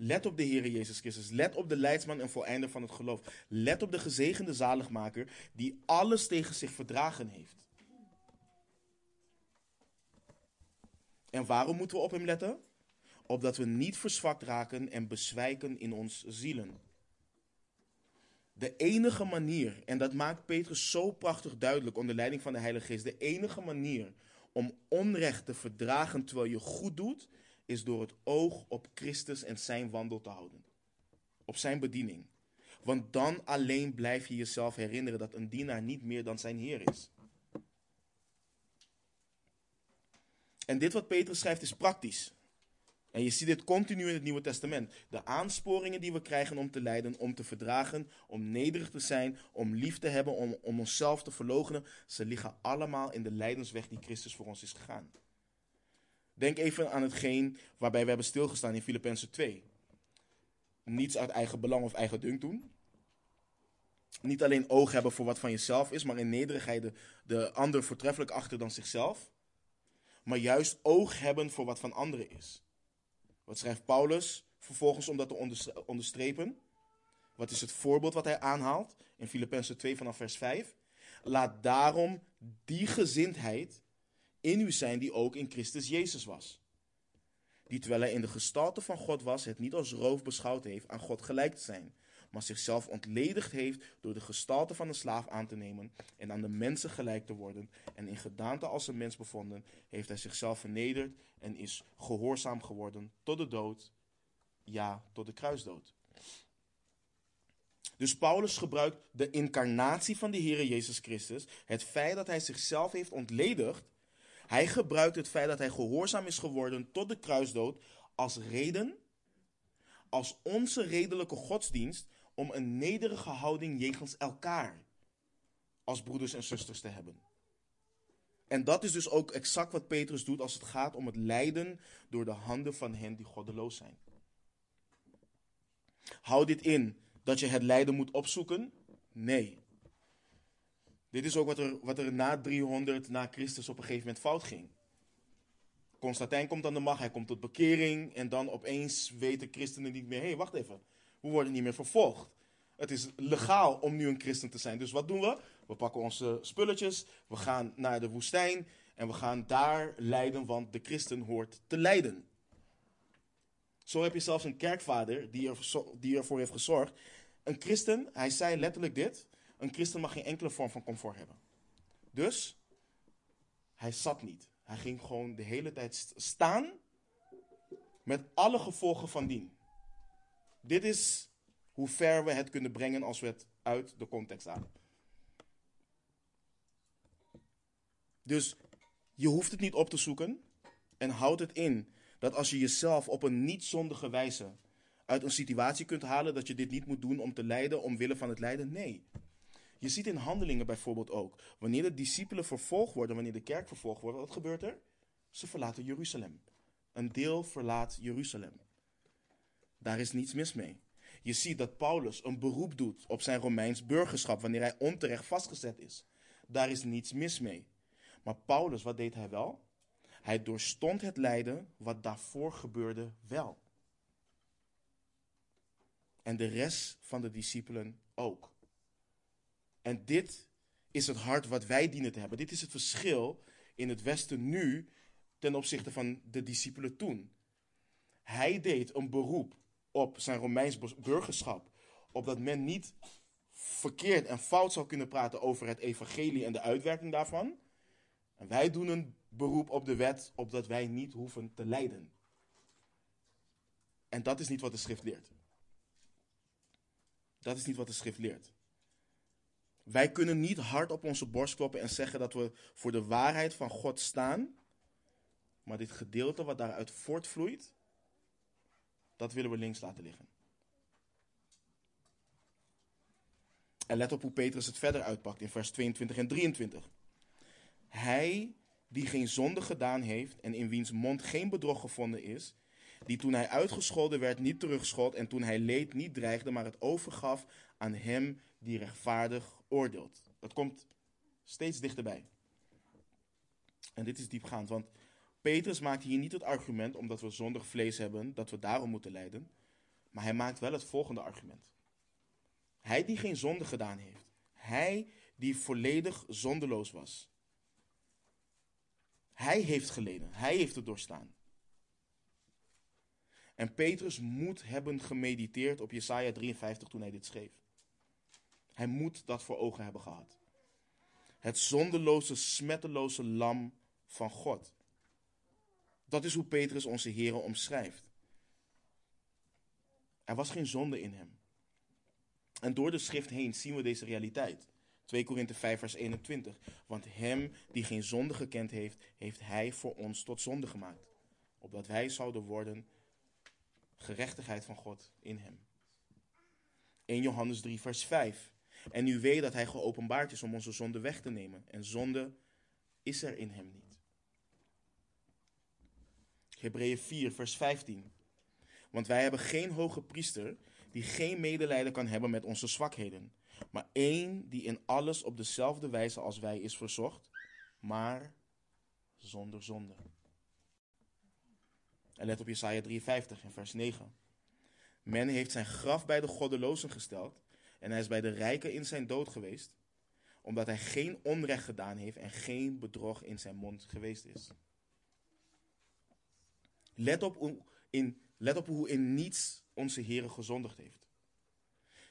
Let op de Heer Jezus Christus. Let op de leidsman en voleinder van het geloof. Let op de gezegende zaligmaker die alles tegen zich verdragen heeft. En waarom moeten we op hem letten? Opdat we niet verzwakt raken en bezwijken in ons zielen. De enige manier, en dat maakt Petrus zo prachtig duidelijk onder leiding van de Heilige Geest, de enige manier om onrecht te verdragen terwijl je goed doet, is door het oog op Christus en zijn wandel te houden. Op zijn bediening. Want dan alleen blijf je jezelf herinneren dat een dienaar niet meer dan zijn Heer is. En dit wat Petrus schrijft is praktisch. En je ziet dit continu in het Nieuwe Testament. De aansporingen die we krijgen om te lijden, om te verdragen, om nederig te zijn, om lief te hebben, om, om onszelf te verloochenen, ze liggen allemaal in de lijdensweg die Christus voor ons is gegaan. Denk even aan hetgeen waarbij we hebben stilgestaan in Filippenzen 2. Niets uit eigen belang of eigen dunk doen. Niet alleen oog hebben voor wat van jezelf is, maar in nederigheid de, de ander voortreffelijk achter dan zichzelf. Maar juist oog hebben voor wat van anderen is. Wat schrijft Paulus vervolgens om dat te onderstrepen? Wat is het voorbeeld wat hij aanhaalt in Filippenzen 2 vanaf vers 5? Laat daarom die gezindheid in u zijn die ook in Christus Jezus was. Die terwijl hij in de gestalte van God was, het niet als roof beschouwd heeft aan God gelijk te zijn, maar zichzelf ontledigd heeft door de gestalte van een slaaf aan te nemen en aan de mensen gelijk te worden. En in gedaante als een mens bevonden, heeft hij zichzelf vernederd en is gehoorzaam geworden tot de dood, ja, tot de kruisdood. Dus Paulus gebruikt de incarnatie van de Heer Jezus Christus, het feit dat hij zichzelf heeft ontledigd, hij gebruikt het feit dat hij gehoorzaam is geworden tot de kruisdood als reden, als onze redelijke godsdienst, om een nederige houding jegens elkaar als broeders en zusters te hebben. En dat is dus ook exact wat Petrus doet als het gaat om het lijden door de handen van hen die goddeloos zijn. Houd dit in dat je het lijden moet opzoeken? Nee. Dit is ook wat er, wat er na 300 na Christus op een gegeven moment fout ging. Constantijn komt aan de macht, hij komt tot bekering en dan opeens weten christenen niet meer, hé, hey, wacht even, we worden niet meer vervolgd. Het is legaal om nu een christen te zijn. Dus wat doen we? We pakken onze spulletjes, we gaan naar de woestijn en we gaan daar lijden, want de christen hoort te lijden. Zo heb je zelfs een kerkvader die, er, die ervoor heeft gezorgd. Een christen, hij zei letterlijk dit, een christen mag geen enkele vorm van comfort hebben. Dus, hij zat niet. Hij ging gewoon de hele tijd staan met alle gevolgen van dien. Dit is hoe ver we het kunnen brengen als we het uit de context halen. Dus je hoeft het niet op te zoeken en houd het in dat als je jezelf op een niet zondige wijze uit een situatie kunt halen, dat je dit niet moet doen om te lijden, omwille van het lijden. Nee. Je ziet in handelingen bijvoorbeeld ook, wanneer de discipelen vervolgd worden, wanneer de kerk vervolgd wordt, wat gebeurt er? Ze verlaten Jeruzalem. Een deel verlaat Jeruzalem. Daar is niets mis mee. Je ziet dat Paulus een beroep doet op zijn Romeins burgerschap wanneer hij onterecht vastgezet is. Daar is niets mis mee. Maar Paulus, wat deed hij wel? Hij doorstond het lijden wat daarvoor gebeurde wel. En de rest van de discipelen ook. En dit is het hart wat wij dienen te hebben. Dit is het verschil in het Westen nu ten opzichte van de discipelen toen. Hij deed een beroep op zijn Romeins burgerschap, opdat men niet verkeerd en fout zou kunnen praten over het evangelie en de uitwerking daarvan. En wij doen een beroep op de wet, opdat wij niet hoeven te lijden. En dat is niet wat de schrift leert. Dat is niet wat de schrift leert. Wij kunnen niet hard op onze borst kloppen en zeggen dat we voor de waarheid van God staan. Maar dit gedeelte wat daaruit voortvloeit, dat willen we links laten liggen. En let op hoe Petrus het verder uitpakt in vers 22 en 23. Hij die geen zonde gedaan heeft en in wiens mond geen bedrog gevonden is, die toen hij uitgescholden werd niet terugschold en toen hij leed niet dreigde, maar het overgaf aan hem die rechtvaardig oordeelt. Dat komt steeds dichterbij. En dit is diepgaand, want Petrus maakt hier niet het argument omdat we zondig vlees hebben, dat we daarom moeten lijden. Maar hij maakt wel het volgende argument. Hij die geen zonde gedaan heeft. Hij die volledig zondeloos was. Hij heeft geleden. Hij heeft het doorstaan. En Petrus moet hebben gemediteerd op Jesaja 53 toen hij dit schreef. Hij moet dat voor ogen hebben gehad. Het zondeloze, smetteloze lam van God. Dat is hoe Petrus onze Heer omschrijft. Er was geen zonde in hem. En door de schrift heen zien we deze realiteit. 2 Korinthe 5 vers 21. Want hem die geen zonde gekend heeft, heeft hij voor ons tot zonde gemaakt. Opdat wij zouden worden gerechtigheid van God in hem. 1 Johannes 3 vers 5. En u weet dat hij geopenbaard is om onze zonde weg te nemen. En zonde is er in hem niet. Hebreeën 4, vers 15. Want wij hebben geen hoge priester die geen medelijden kan hebben met onze zwakheden, maar één die in alles op dezelfde wijze als wij is verzocht, maar zonder zonde. En let op Jesaja 53 in vers 9. Men heeft zijn graf bij de goddelozen gesteld en hij is bij de rijken in zijn dood geweest, omdat hij geen onrecht gedaan heeft en geen bedrog in zijn mond geweest is. Let op, hoe in, let op in niets onze Heer gezondigd heeft.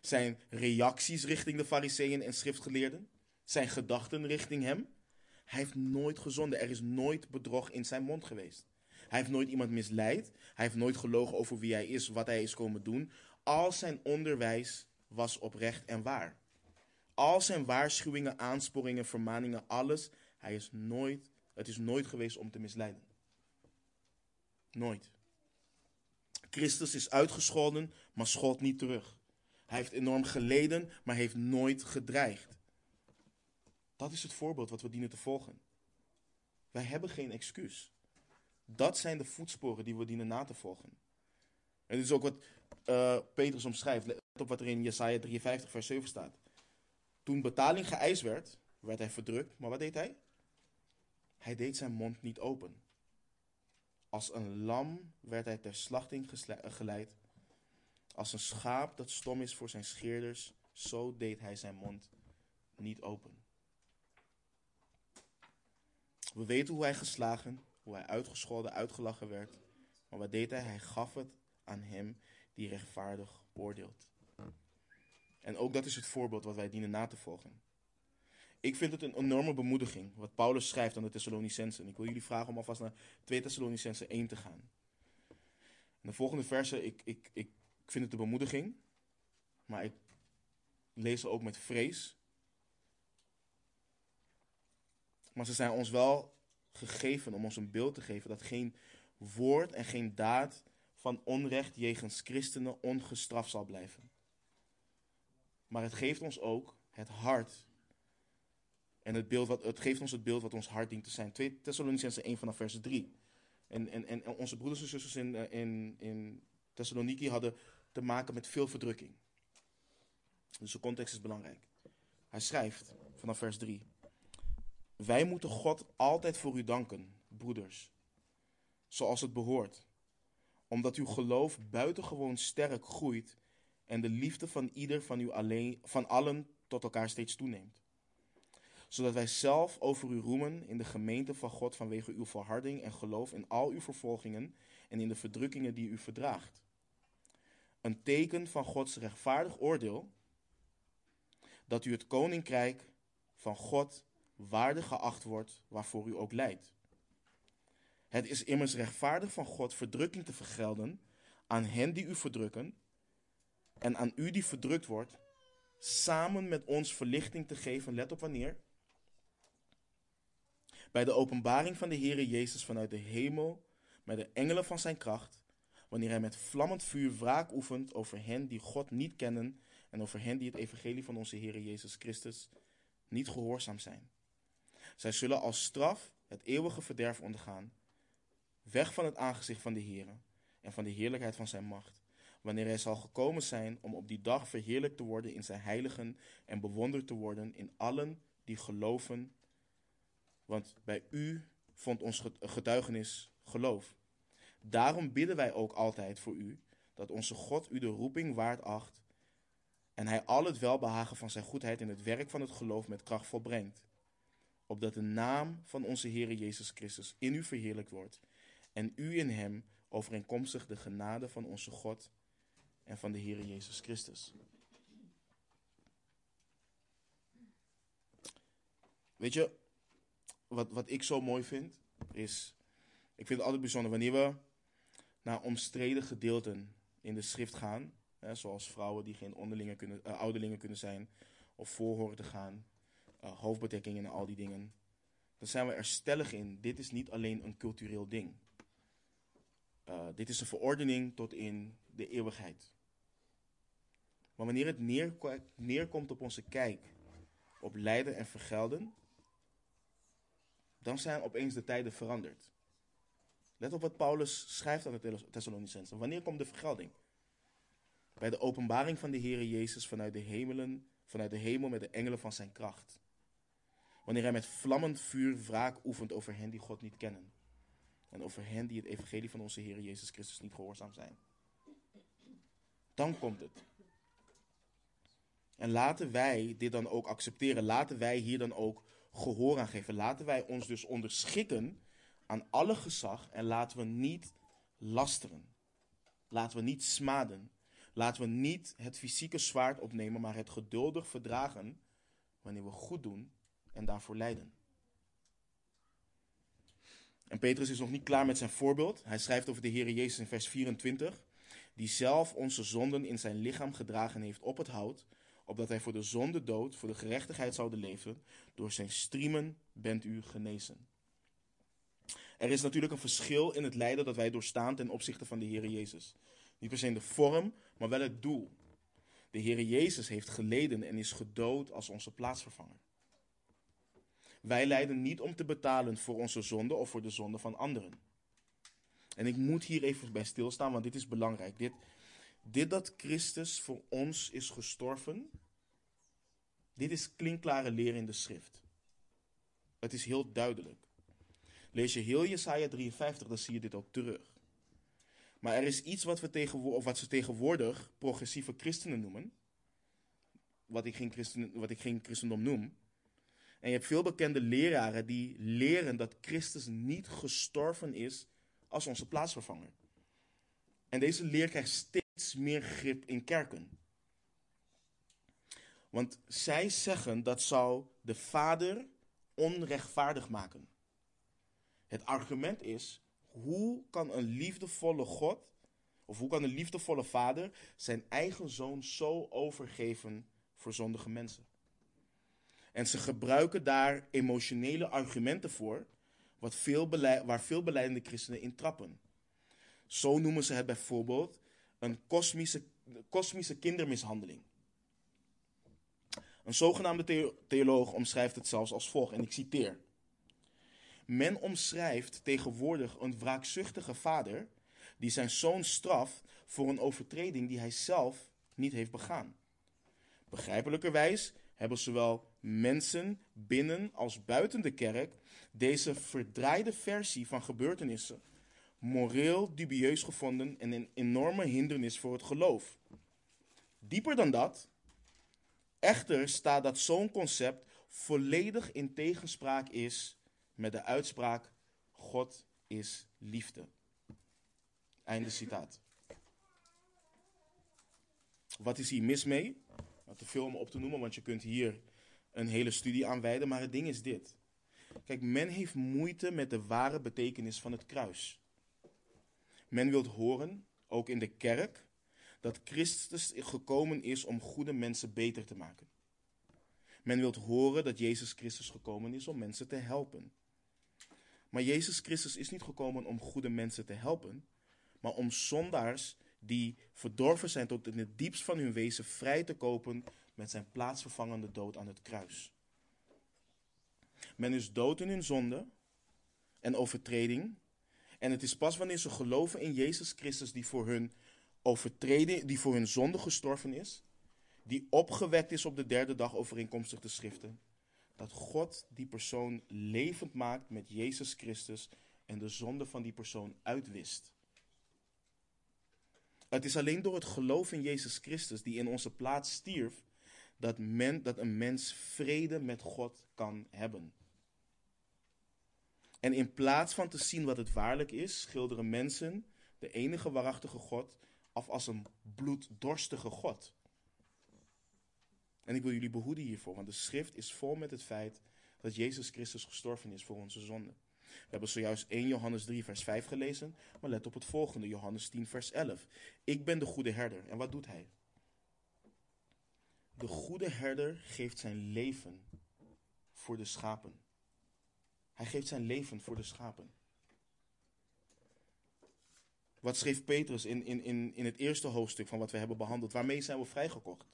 Zijn reacties richting de fariseeën en schriftgeleerden, zijn gedachten richting hem. Hij heeft nooit gezonden. Er is nooit bedrog in zijn mond geweest. Hij heeft nooit iemand misleid. Hij heeft nooit gelogen over wie hij is, wat hij is komen doen. Al zijn onderwijs was oprecht en waar. Al zijn waarschuwingen, aansporingen, vermaningen, alles. Hij is nooit, het is nooit geweest om te misleiden. Nooit. Christus is uitgescholden, maar schold niet terug. Hij heeft enorm geleden, maar heeft nooit gedreigd. Dat is het voorbeeld wat we dienen te volgen. Wij hebben geen excuus. Dat zijn de voetsporen die we dienen na te volgen. En dit is ook wat uh, Petrus omschrijft. Let op wat er in Jesaja 53, vers 7 staat. Toen betaling geëist werd, werd hij verdrukt. Maar wat deed hij? Hij deed zijn mond niet open. Als een lam werd hij ter slachting eh, geleid. Als een schaap dat stom is voor zijn scheerders, zo deed hij zijn mond niet open. We weten hoe hij geslagen, hoe hij uitgescholden, uitgelachen werd. Maar wat deed hij? Hij gaf het aan hem die rechtvaardig oordeelt. En ook dat is het voorbeeld wat wij dienen na te volgen. Ik vind het een enorme bemoediging wat Paulus schrijft aan de Thessalonicensen. Ik wil jullie vragen om alvast naar 2 Thessalonicensen 1 te gaan. De volgende verse, ik, ik, ik vind het een bemoediging, maar ik lees ze ook met vrees. Maar ze zijn ons wel gegeven om ons een beeld te geven dat geen woord en geen daad van onrecht jegens christenen ongestraft zal blijven. Maar het geeft ons ook het hart en het, beeld wat, het geeft ons het beeld wat ons hart dient te zijn. 2 Thessalonicense 1 vanaf vers 3. En, en, en onze broeders en zusters in, eh, in, in Thessaloniki hadden te maken met veel verdrukking. Dus de context is belangrijk. Hij schrijft vanaf vers 3. Wij moeten God altijd voor u danken, broeders, zoals het behoort, omdat uw geloof buitengewoon sterk groeit en de liefde van ieder van u alleen, van allen tot elkaar steeds toeneemt. Zodat wij zelf over u roemen in de gemeente van God vanwege uw volharding en geloof in al uw vervolgingen en in de verdrukkingen die u verdraagt. Een teken van Gods rechtvaardig oordeel dat u het koninkrijk van God waardig geacht wordt waarvoor u ook leidt. Het is immers rechtvaardig van God verdrukking te vergelden aan hen die u verdrukken en aan u die verdrukt wordt, samen met ons verlichting te geven. Let op wanneer. Bij de openbaring van de Heere Jezus vanuit de hemel, met de engelen van zijn kracht, wanneer hij met vlammend vuur wraak oefent over hen die God niet kennen en over hen die het evangelie van onze Heere Jezus Christus niet gehoorzaam zijn. Zij zullen als straf het eeuwige verderf ondergaan, weg van het aangezicht van de Heere en van de heerlijkheid van zijn macht, wanneer hij zal gekomen zijn om op die dag verheerlijkt te worden in zijn heiligen en bewonderd te worden in allen die geloven. Want bij u vond ons getuigenis geloof. Daarom bidden wij ook altijd voor u, dat onze God u de roeping waard acht en hij al het welbehagen van zijn goedheid in het werk van het geloof met kracht volbrengt. Opdat de naam van onze Heer Jezus Christus in u verheerlijkt wordt en u in hem overeenkomstig de genade van onze God en van de Heer Jezus Christus. Weet je, wat, wat ik zo mooi vind, is, ik vind het altijd bijzonder wanneer we naar omstreden gedeelten in de schrift gaan, hè, zoals vrouwen die geen onderlingen kunnen, uh, ouderlingen kunnen zijn, of voorhoren te gaan, uh, hoofdbedekkingen en al die dingen, dan zijn we er stellig in. Dit is niet alleen een cultureel ding. Uh, dit is een verordening tot in de eeuwigheid. Maar wanneer het neerkomt op onze kijk, op lijden en vergelden, dan zijn opeens de tijden veranderd. Let op wat Paulus schrijft aan de Thessalonicensen. Wanneer komt de vergelding? Bij de openbaring van de Heere Jezus vanuit de, hemelen, vanuit de hemel met de engelen van zijn kracht. Wanneer hij met vlammend vuur wraak oefent over hen die God niet kennen. En over hen die het evangelie van onze Heer Jezus Christus niet gehoorzaam zijn. Dan komt het. En laten wij dit dan ook accepteren. Laten wij hier dan ook gehoor aan geven. Laten wij ons dus onderschikken aan alle gezag. En laten we niet lasteren. Laten we niet smaden. Laten we niet het fysieke zwaard opnemen, maar het geduldig verdragen wanneer we goed doen en daarvoor lijden. En Petrus is nog niet klaar met zijn voorbeeld. Hij schrijft over de Heer Jezus in vers 24, die zelf onze zonden in zijn lichaam gedragen heeft op het hout, opdat hij voor de zonde dood, voor de gerechtigheid zouden leven. Door zijn striemen bent u genezen. Er is natuurlijk een verschil in het lijden dat wij doorstaan ten opzichte van de Heer Jezus. Niet per se in de vorm, maar wel het doel. De Heer Jezus heeft geleden en is gedood als onze plaatsvervanger. Wij lijden niet om te betalen voor onze zonde of voor de zonde van anderen. En ik moet hier even bij stilstaan, want dit is belangrijk. Dit, dit dat Christus voor ons is gestorven, dit is klinkklare leer in de schrift. Het is heel duidelijk. Lees je heel Jesaja 53, dan zie je dit ook terug. Maar er is iets wat, we tegenwoordig, of wat ze tegenwoordig progressieve christenen noemen. Wat ik, geen christen, wat ik geen christendom noem. En je hebt veel bekende leraren die leren dat Christus niet gestorven is als onze plaatsvervanger. En deze leer krijgt steeds meer grip in kerken. Want zij zeggen dat zou de Vader onrechtvaardig maken. Het argument is, hoe kan een liefdevolle God, of hoe kan een liefdevolle Vader zijn eigen zoon zo overgeven voor zondige mensen? En ze gebruiken daar emotionele argumenten voor, wat veel waar veel beleidende christenen in trappen. Zo noemen ze het bijvoorbeeld een kosmische, kosmische kindermishandeling. Een zogenaamde theoloog omschrijft het zelfs als volgt, en ik citeer. Men omschrijft tegenwoordig een wraakzuchtige vader die zijn zoon straft voor een overtreding die hij zelf niet heeft begaan. Begrijpelijkerwijs hebben zowel mensen binnen als buiten de kerk deze verdraaide versie van gebeurtenissen moreel dubieus gevonden en een enorme hindernis voor het geloof. Dieper dan dat, echter staat dat zo'n concept volledig in tegenspraak is met de uitspraak: God is liefde. Einde citaat. Wat is hier mis mee? Te veel om op te noemen, want je kunt hier een hele studie aan wijden. Maar het ding is dit. Kijk, men heeft moeite met de ware betekenis van het kruis. Men wil horen, ook in de kerk, dat Christus gekomen is om goede mensen beter te maken. Men wil horen dat Jezus Christus gekomen is om mensen te helpen. Maar Jezus Christus is niet gekomen om goede mensen te helpen, maar om zondaars die verdorven zijn tot in het diepst van hun wezen vrij te kopen met zijn plaatsvervangende dood aan het kruis. Men is dood in hun zonde en overtreding. En het is pas wanneer ze geloven in Jezus Christus die voor hun overtreding, die voor hun zonde gestorven is, die opgewekt is op de derde dag overeenkomstig de schriften, dat God die persoon levend maakt met Jezus Christus en de zonde van die persoon uitwist. Het is alleen door het geloof in Jezus Christus, die in onze plaats stierf, dat, men, dat een mens vrede met God kan hebben. En in plaats van te zien wat het waarlijk is, schilderen mensen de enige waarachtige God af als een bloeddorstige God. En ik wil jullie behoeden hiervoor, want de schrift is vol met het feit dat Jezus Christus gestorven is voor onze zonden. We hebben zojuist 1 Johannes 3, vers 5 gelezen, maar let op het volgende, Johannes 10, vers 11. Ik ben de goede herder. En wat doet hij? De goede herder geeft zijn leven voor de schapen. Hij geeft zijn leven voor de schapen. Wat schreef Petrus in, in, in, in het eerste hoofdstuk van wat we hebben behandeld? Waarmee zijn we vrijgekocht?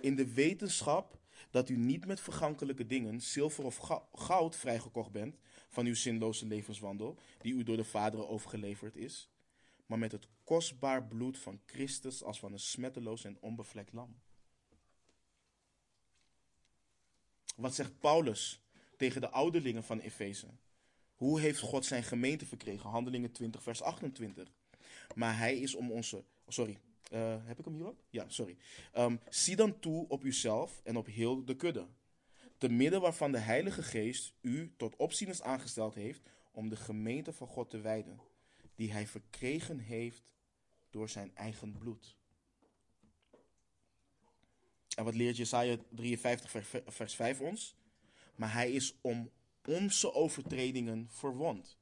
In de wetenschap dat u niet met vergankelijke dingen, zilver of goud, vrijgekocht bent van uw zinloze levenswandel, die u door de vaderen overgeleverd is, maar met het kostbaar bloed van Christus als van een smetteloos en onbevlekt lam. Wat zegt Paulus tegen de ouderlingen van Efeze? Hoe heeft God zijn gemeente verkregen? Handelingen 20, vers 28. Maar hij is om onze. sorry, uh, heb ik hem hier ook? Ja, sorry. Um, zie dan toe op uzelf en op heel de kudde. Te midden waarvan de Heilige Geest u tot opzieners aangesteld heeft om de gemeente van God te wijden, die hij verkregen heeft door zijn eigen bloed. En wat leert Jesaja 53, vers 5 ons? Maar hij is om onze overtredingen verwond,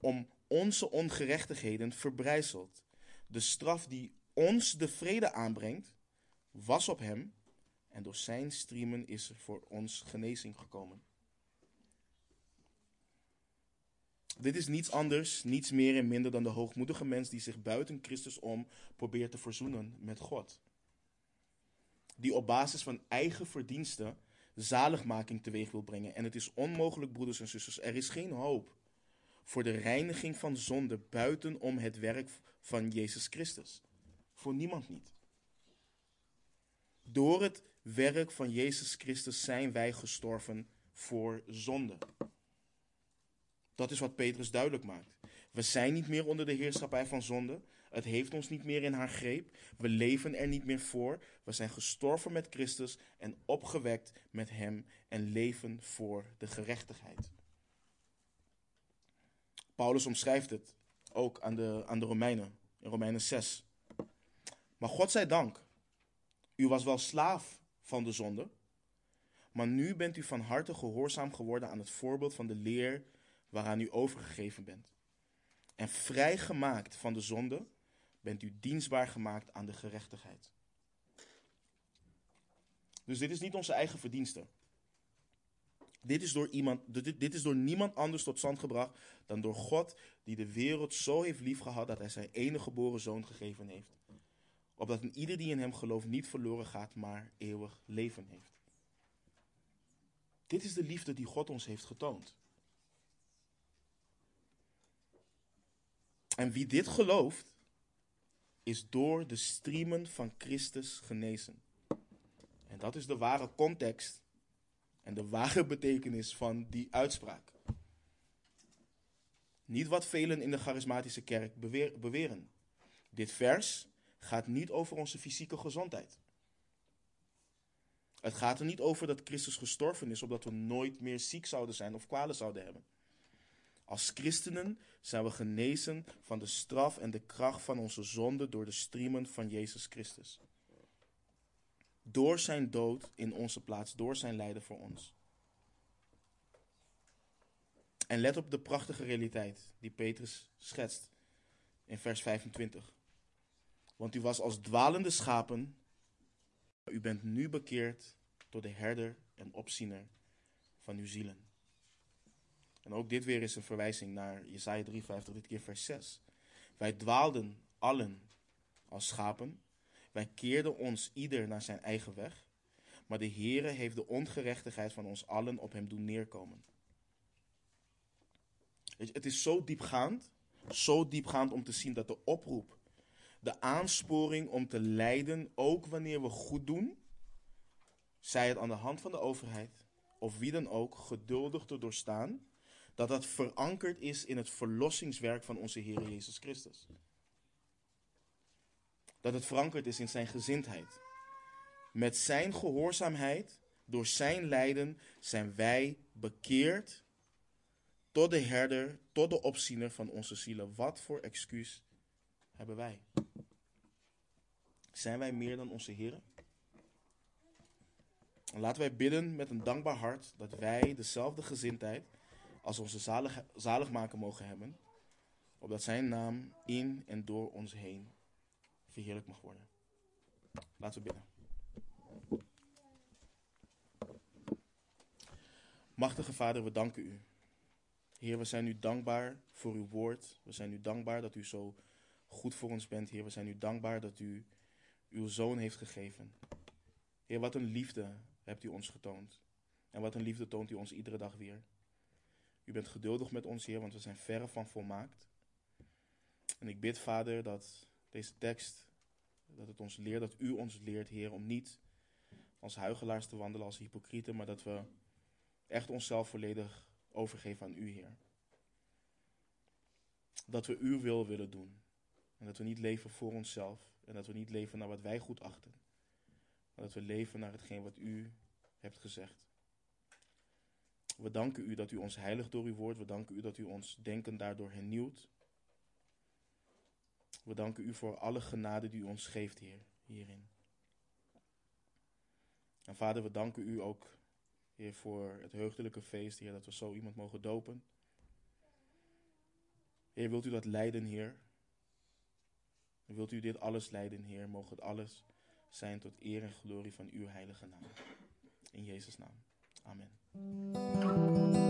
om onze ongerechtigheden verbrijzeld. De straf die ons de vrede aanbrengt, was op hem, en door zijn striemen is er voor ons genezing gekomen. Dit is niets anders, niets meer en minder dan de hoogmoedige mens die zich buiten Christus om probeert te verzoenen met God. Die op basis van eigen verdiensten zaligmaking teweeg wil brengen. En het is onmogelijk, broeders en zusters, er is geen hoop voor de reiniging van zonde buitenom het werk van Jezus Christus. Voor niemand niet. Door het werk van Jezus Christus zijn wij gestorven voor zonde. Dat is wat Petrus duidelijk maakt. We zijn niet meer onder de heerschappij van zonde. Het heeft ons niet meer in haar greep. We leven er niet meer voor. We zijn gestorven met Christus en opgewekt met Hem en leven voor de gerechtigheid. Paulus omschrijft het ook aan de, aan de Romeinen, in Romeinen 6. Maar God zij dank, u was wel slaaf van de zonde, maar nu bent u van harte gehoorzaam geworden aan het voorbeeld van de leer waaraan u overgegeven bent. En vrijgemaakt van de zonde bent u dienstbaar gemaakt aan de gerechtigheid. Dus dit is niet onze eigen verdienste. Dit is, door iemand, dit, is door niemand anders tot stand gebracht dan door God, die de wereld zo heeft liefgehad dat hij zijn enige geboren zoon gegeven heeft. Opdat een ieder die in hem gelooft niet verloren gaat, maar eeuwig leven heeft. Dit is de liefde die God ons heeft getoond. En wie dit gelooft, is door de striemen van Christus genezen. En dat is de ware context en de ware betekenis van die uitspraak. Niet wat velen in de charismatische kerk beweren. Dit vers gaat niet over onze fysieke gezondheid. Het gaat er niet over dat Christus gestorven is, opdat we nooit meer ziek zouden zijn of kwalen zouden hebben. Als christenen zijn we genezen van de straf en de kracht van onze zonde door de striemen van Jezus Christus. Door zijn dood in onze plaats, door zijn lijden voor ons. En let op de prachtige realiteit die Petrus schetst in vers 25. Want u was als dwalende schapen, maar u bent nu bekeerd door de herder en opziener van uw zielen. En ook dit weer is een verwijzing naar Jesaja 53, dit keer vers 6. Wij dwaalden allen als schapen, wij keerden ons ieder naar zijn eigen weg, maar de Heere heeft de ongerechtigheid van ons allen op hem doen neerkomen. het is zo diepgaand, zo diepgaand om te zien dat de oproep, de aansporing om te lijden, ook wanneer we goed doen, zij het aan de hand van de overheid of wie dan ook, geduldig te doorstaan, dat dat verankerd is in het verlossingswerk van onze Heer Jezus Christus. Dat het verankerd is in zijn gezindheid. Met zijn gehoorzaamheid, door zijn lijden, zijn wij bekeerd tot de herder, tot de opziener van onze zielen. Wat voor excuus hebben wij? Zijn wij meer dan onze Heer? Laten wij bidden met een dankbaar hart dat wij dezelfde gezindheid als onze zalig, zaligmaker mogen hebben, opdat zijn naam in en door ons heen verheerlijk mag worden. Laten we bidden. Machtige Vader, we danken u. Heer, we zijn u dankbaar voor uw woord. We zijn u dankbaar dat u zo goed voor ons bent, Heer. We zijn u dankbaar dat u uw zoon heeft gegeven. Heer, wat een liefde hebt u ons getoond. En wat een liefde toont u ons iedere dag weer. U bent geduldig met ons, Heer, want we zijn verre van volmaakt. En ik bid, Vader, dat deze tekst, dat het ons leert, dat u ons leert, Heer, om niet als huigelaars te wandelen, als hypocrieten, maar dat we echt onszelf volledig overgeven aan u, Heer. Dat we uw wil willen doen. En dat we niet leven voor onszelf. En dat we niet leven naar wat wij goed achten. Maar dat we leven naar hetgeen wat u hebt gezegd. We danken u dat u ons heiligt door uw woord. We danken u dat u ons denken daardoor hernieuwt. We danken u voor alle genade die u ons geeft, Heer, hierin. En vader, we danken u ook, Heer, voor het heugdelijke feest, Heer, dat we zo iemand mogen dopen. Heer, wilt u dat leiden, Heer? Wilt u dit alles leiden, Heer? Mogen het alles zijn tot eer en glorie van uw heilige naam. In Jezus' naam. Amen. thank you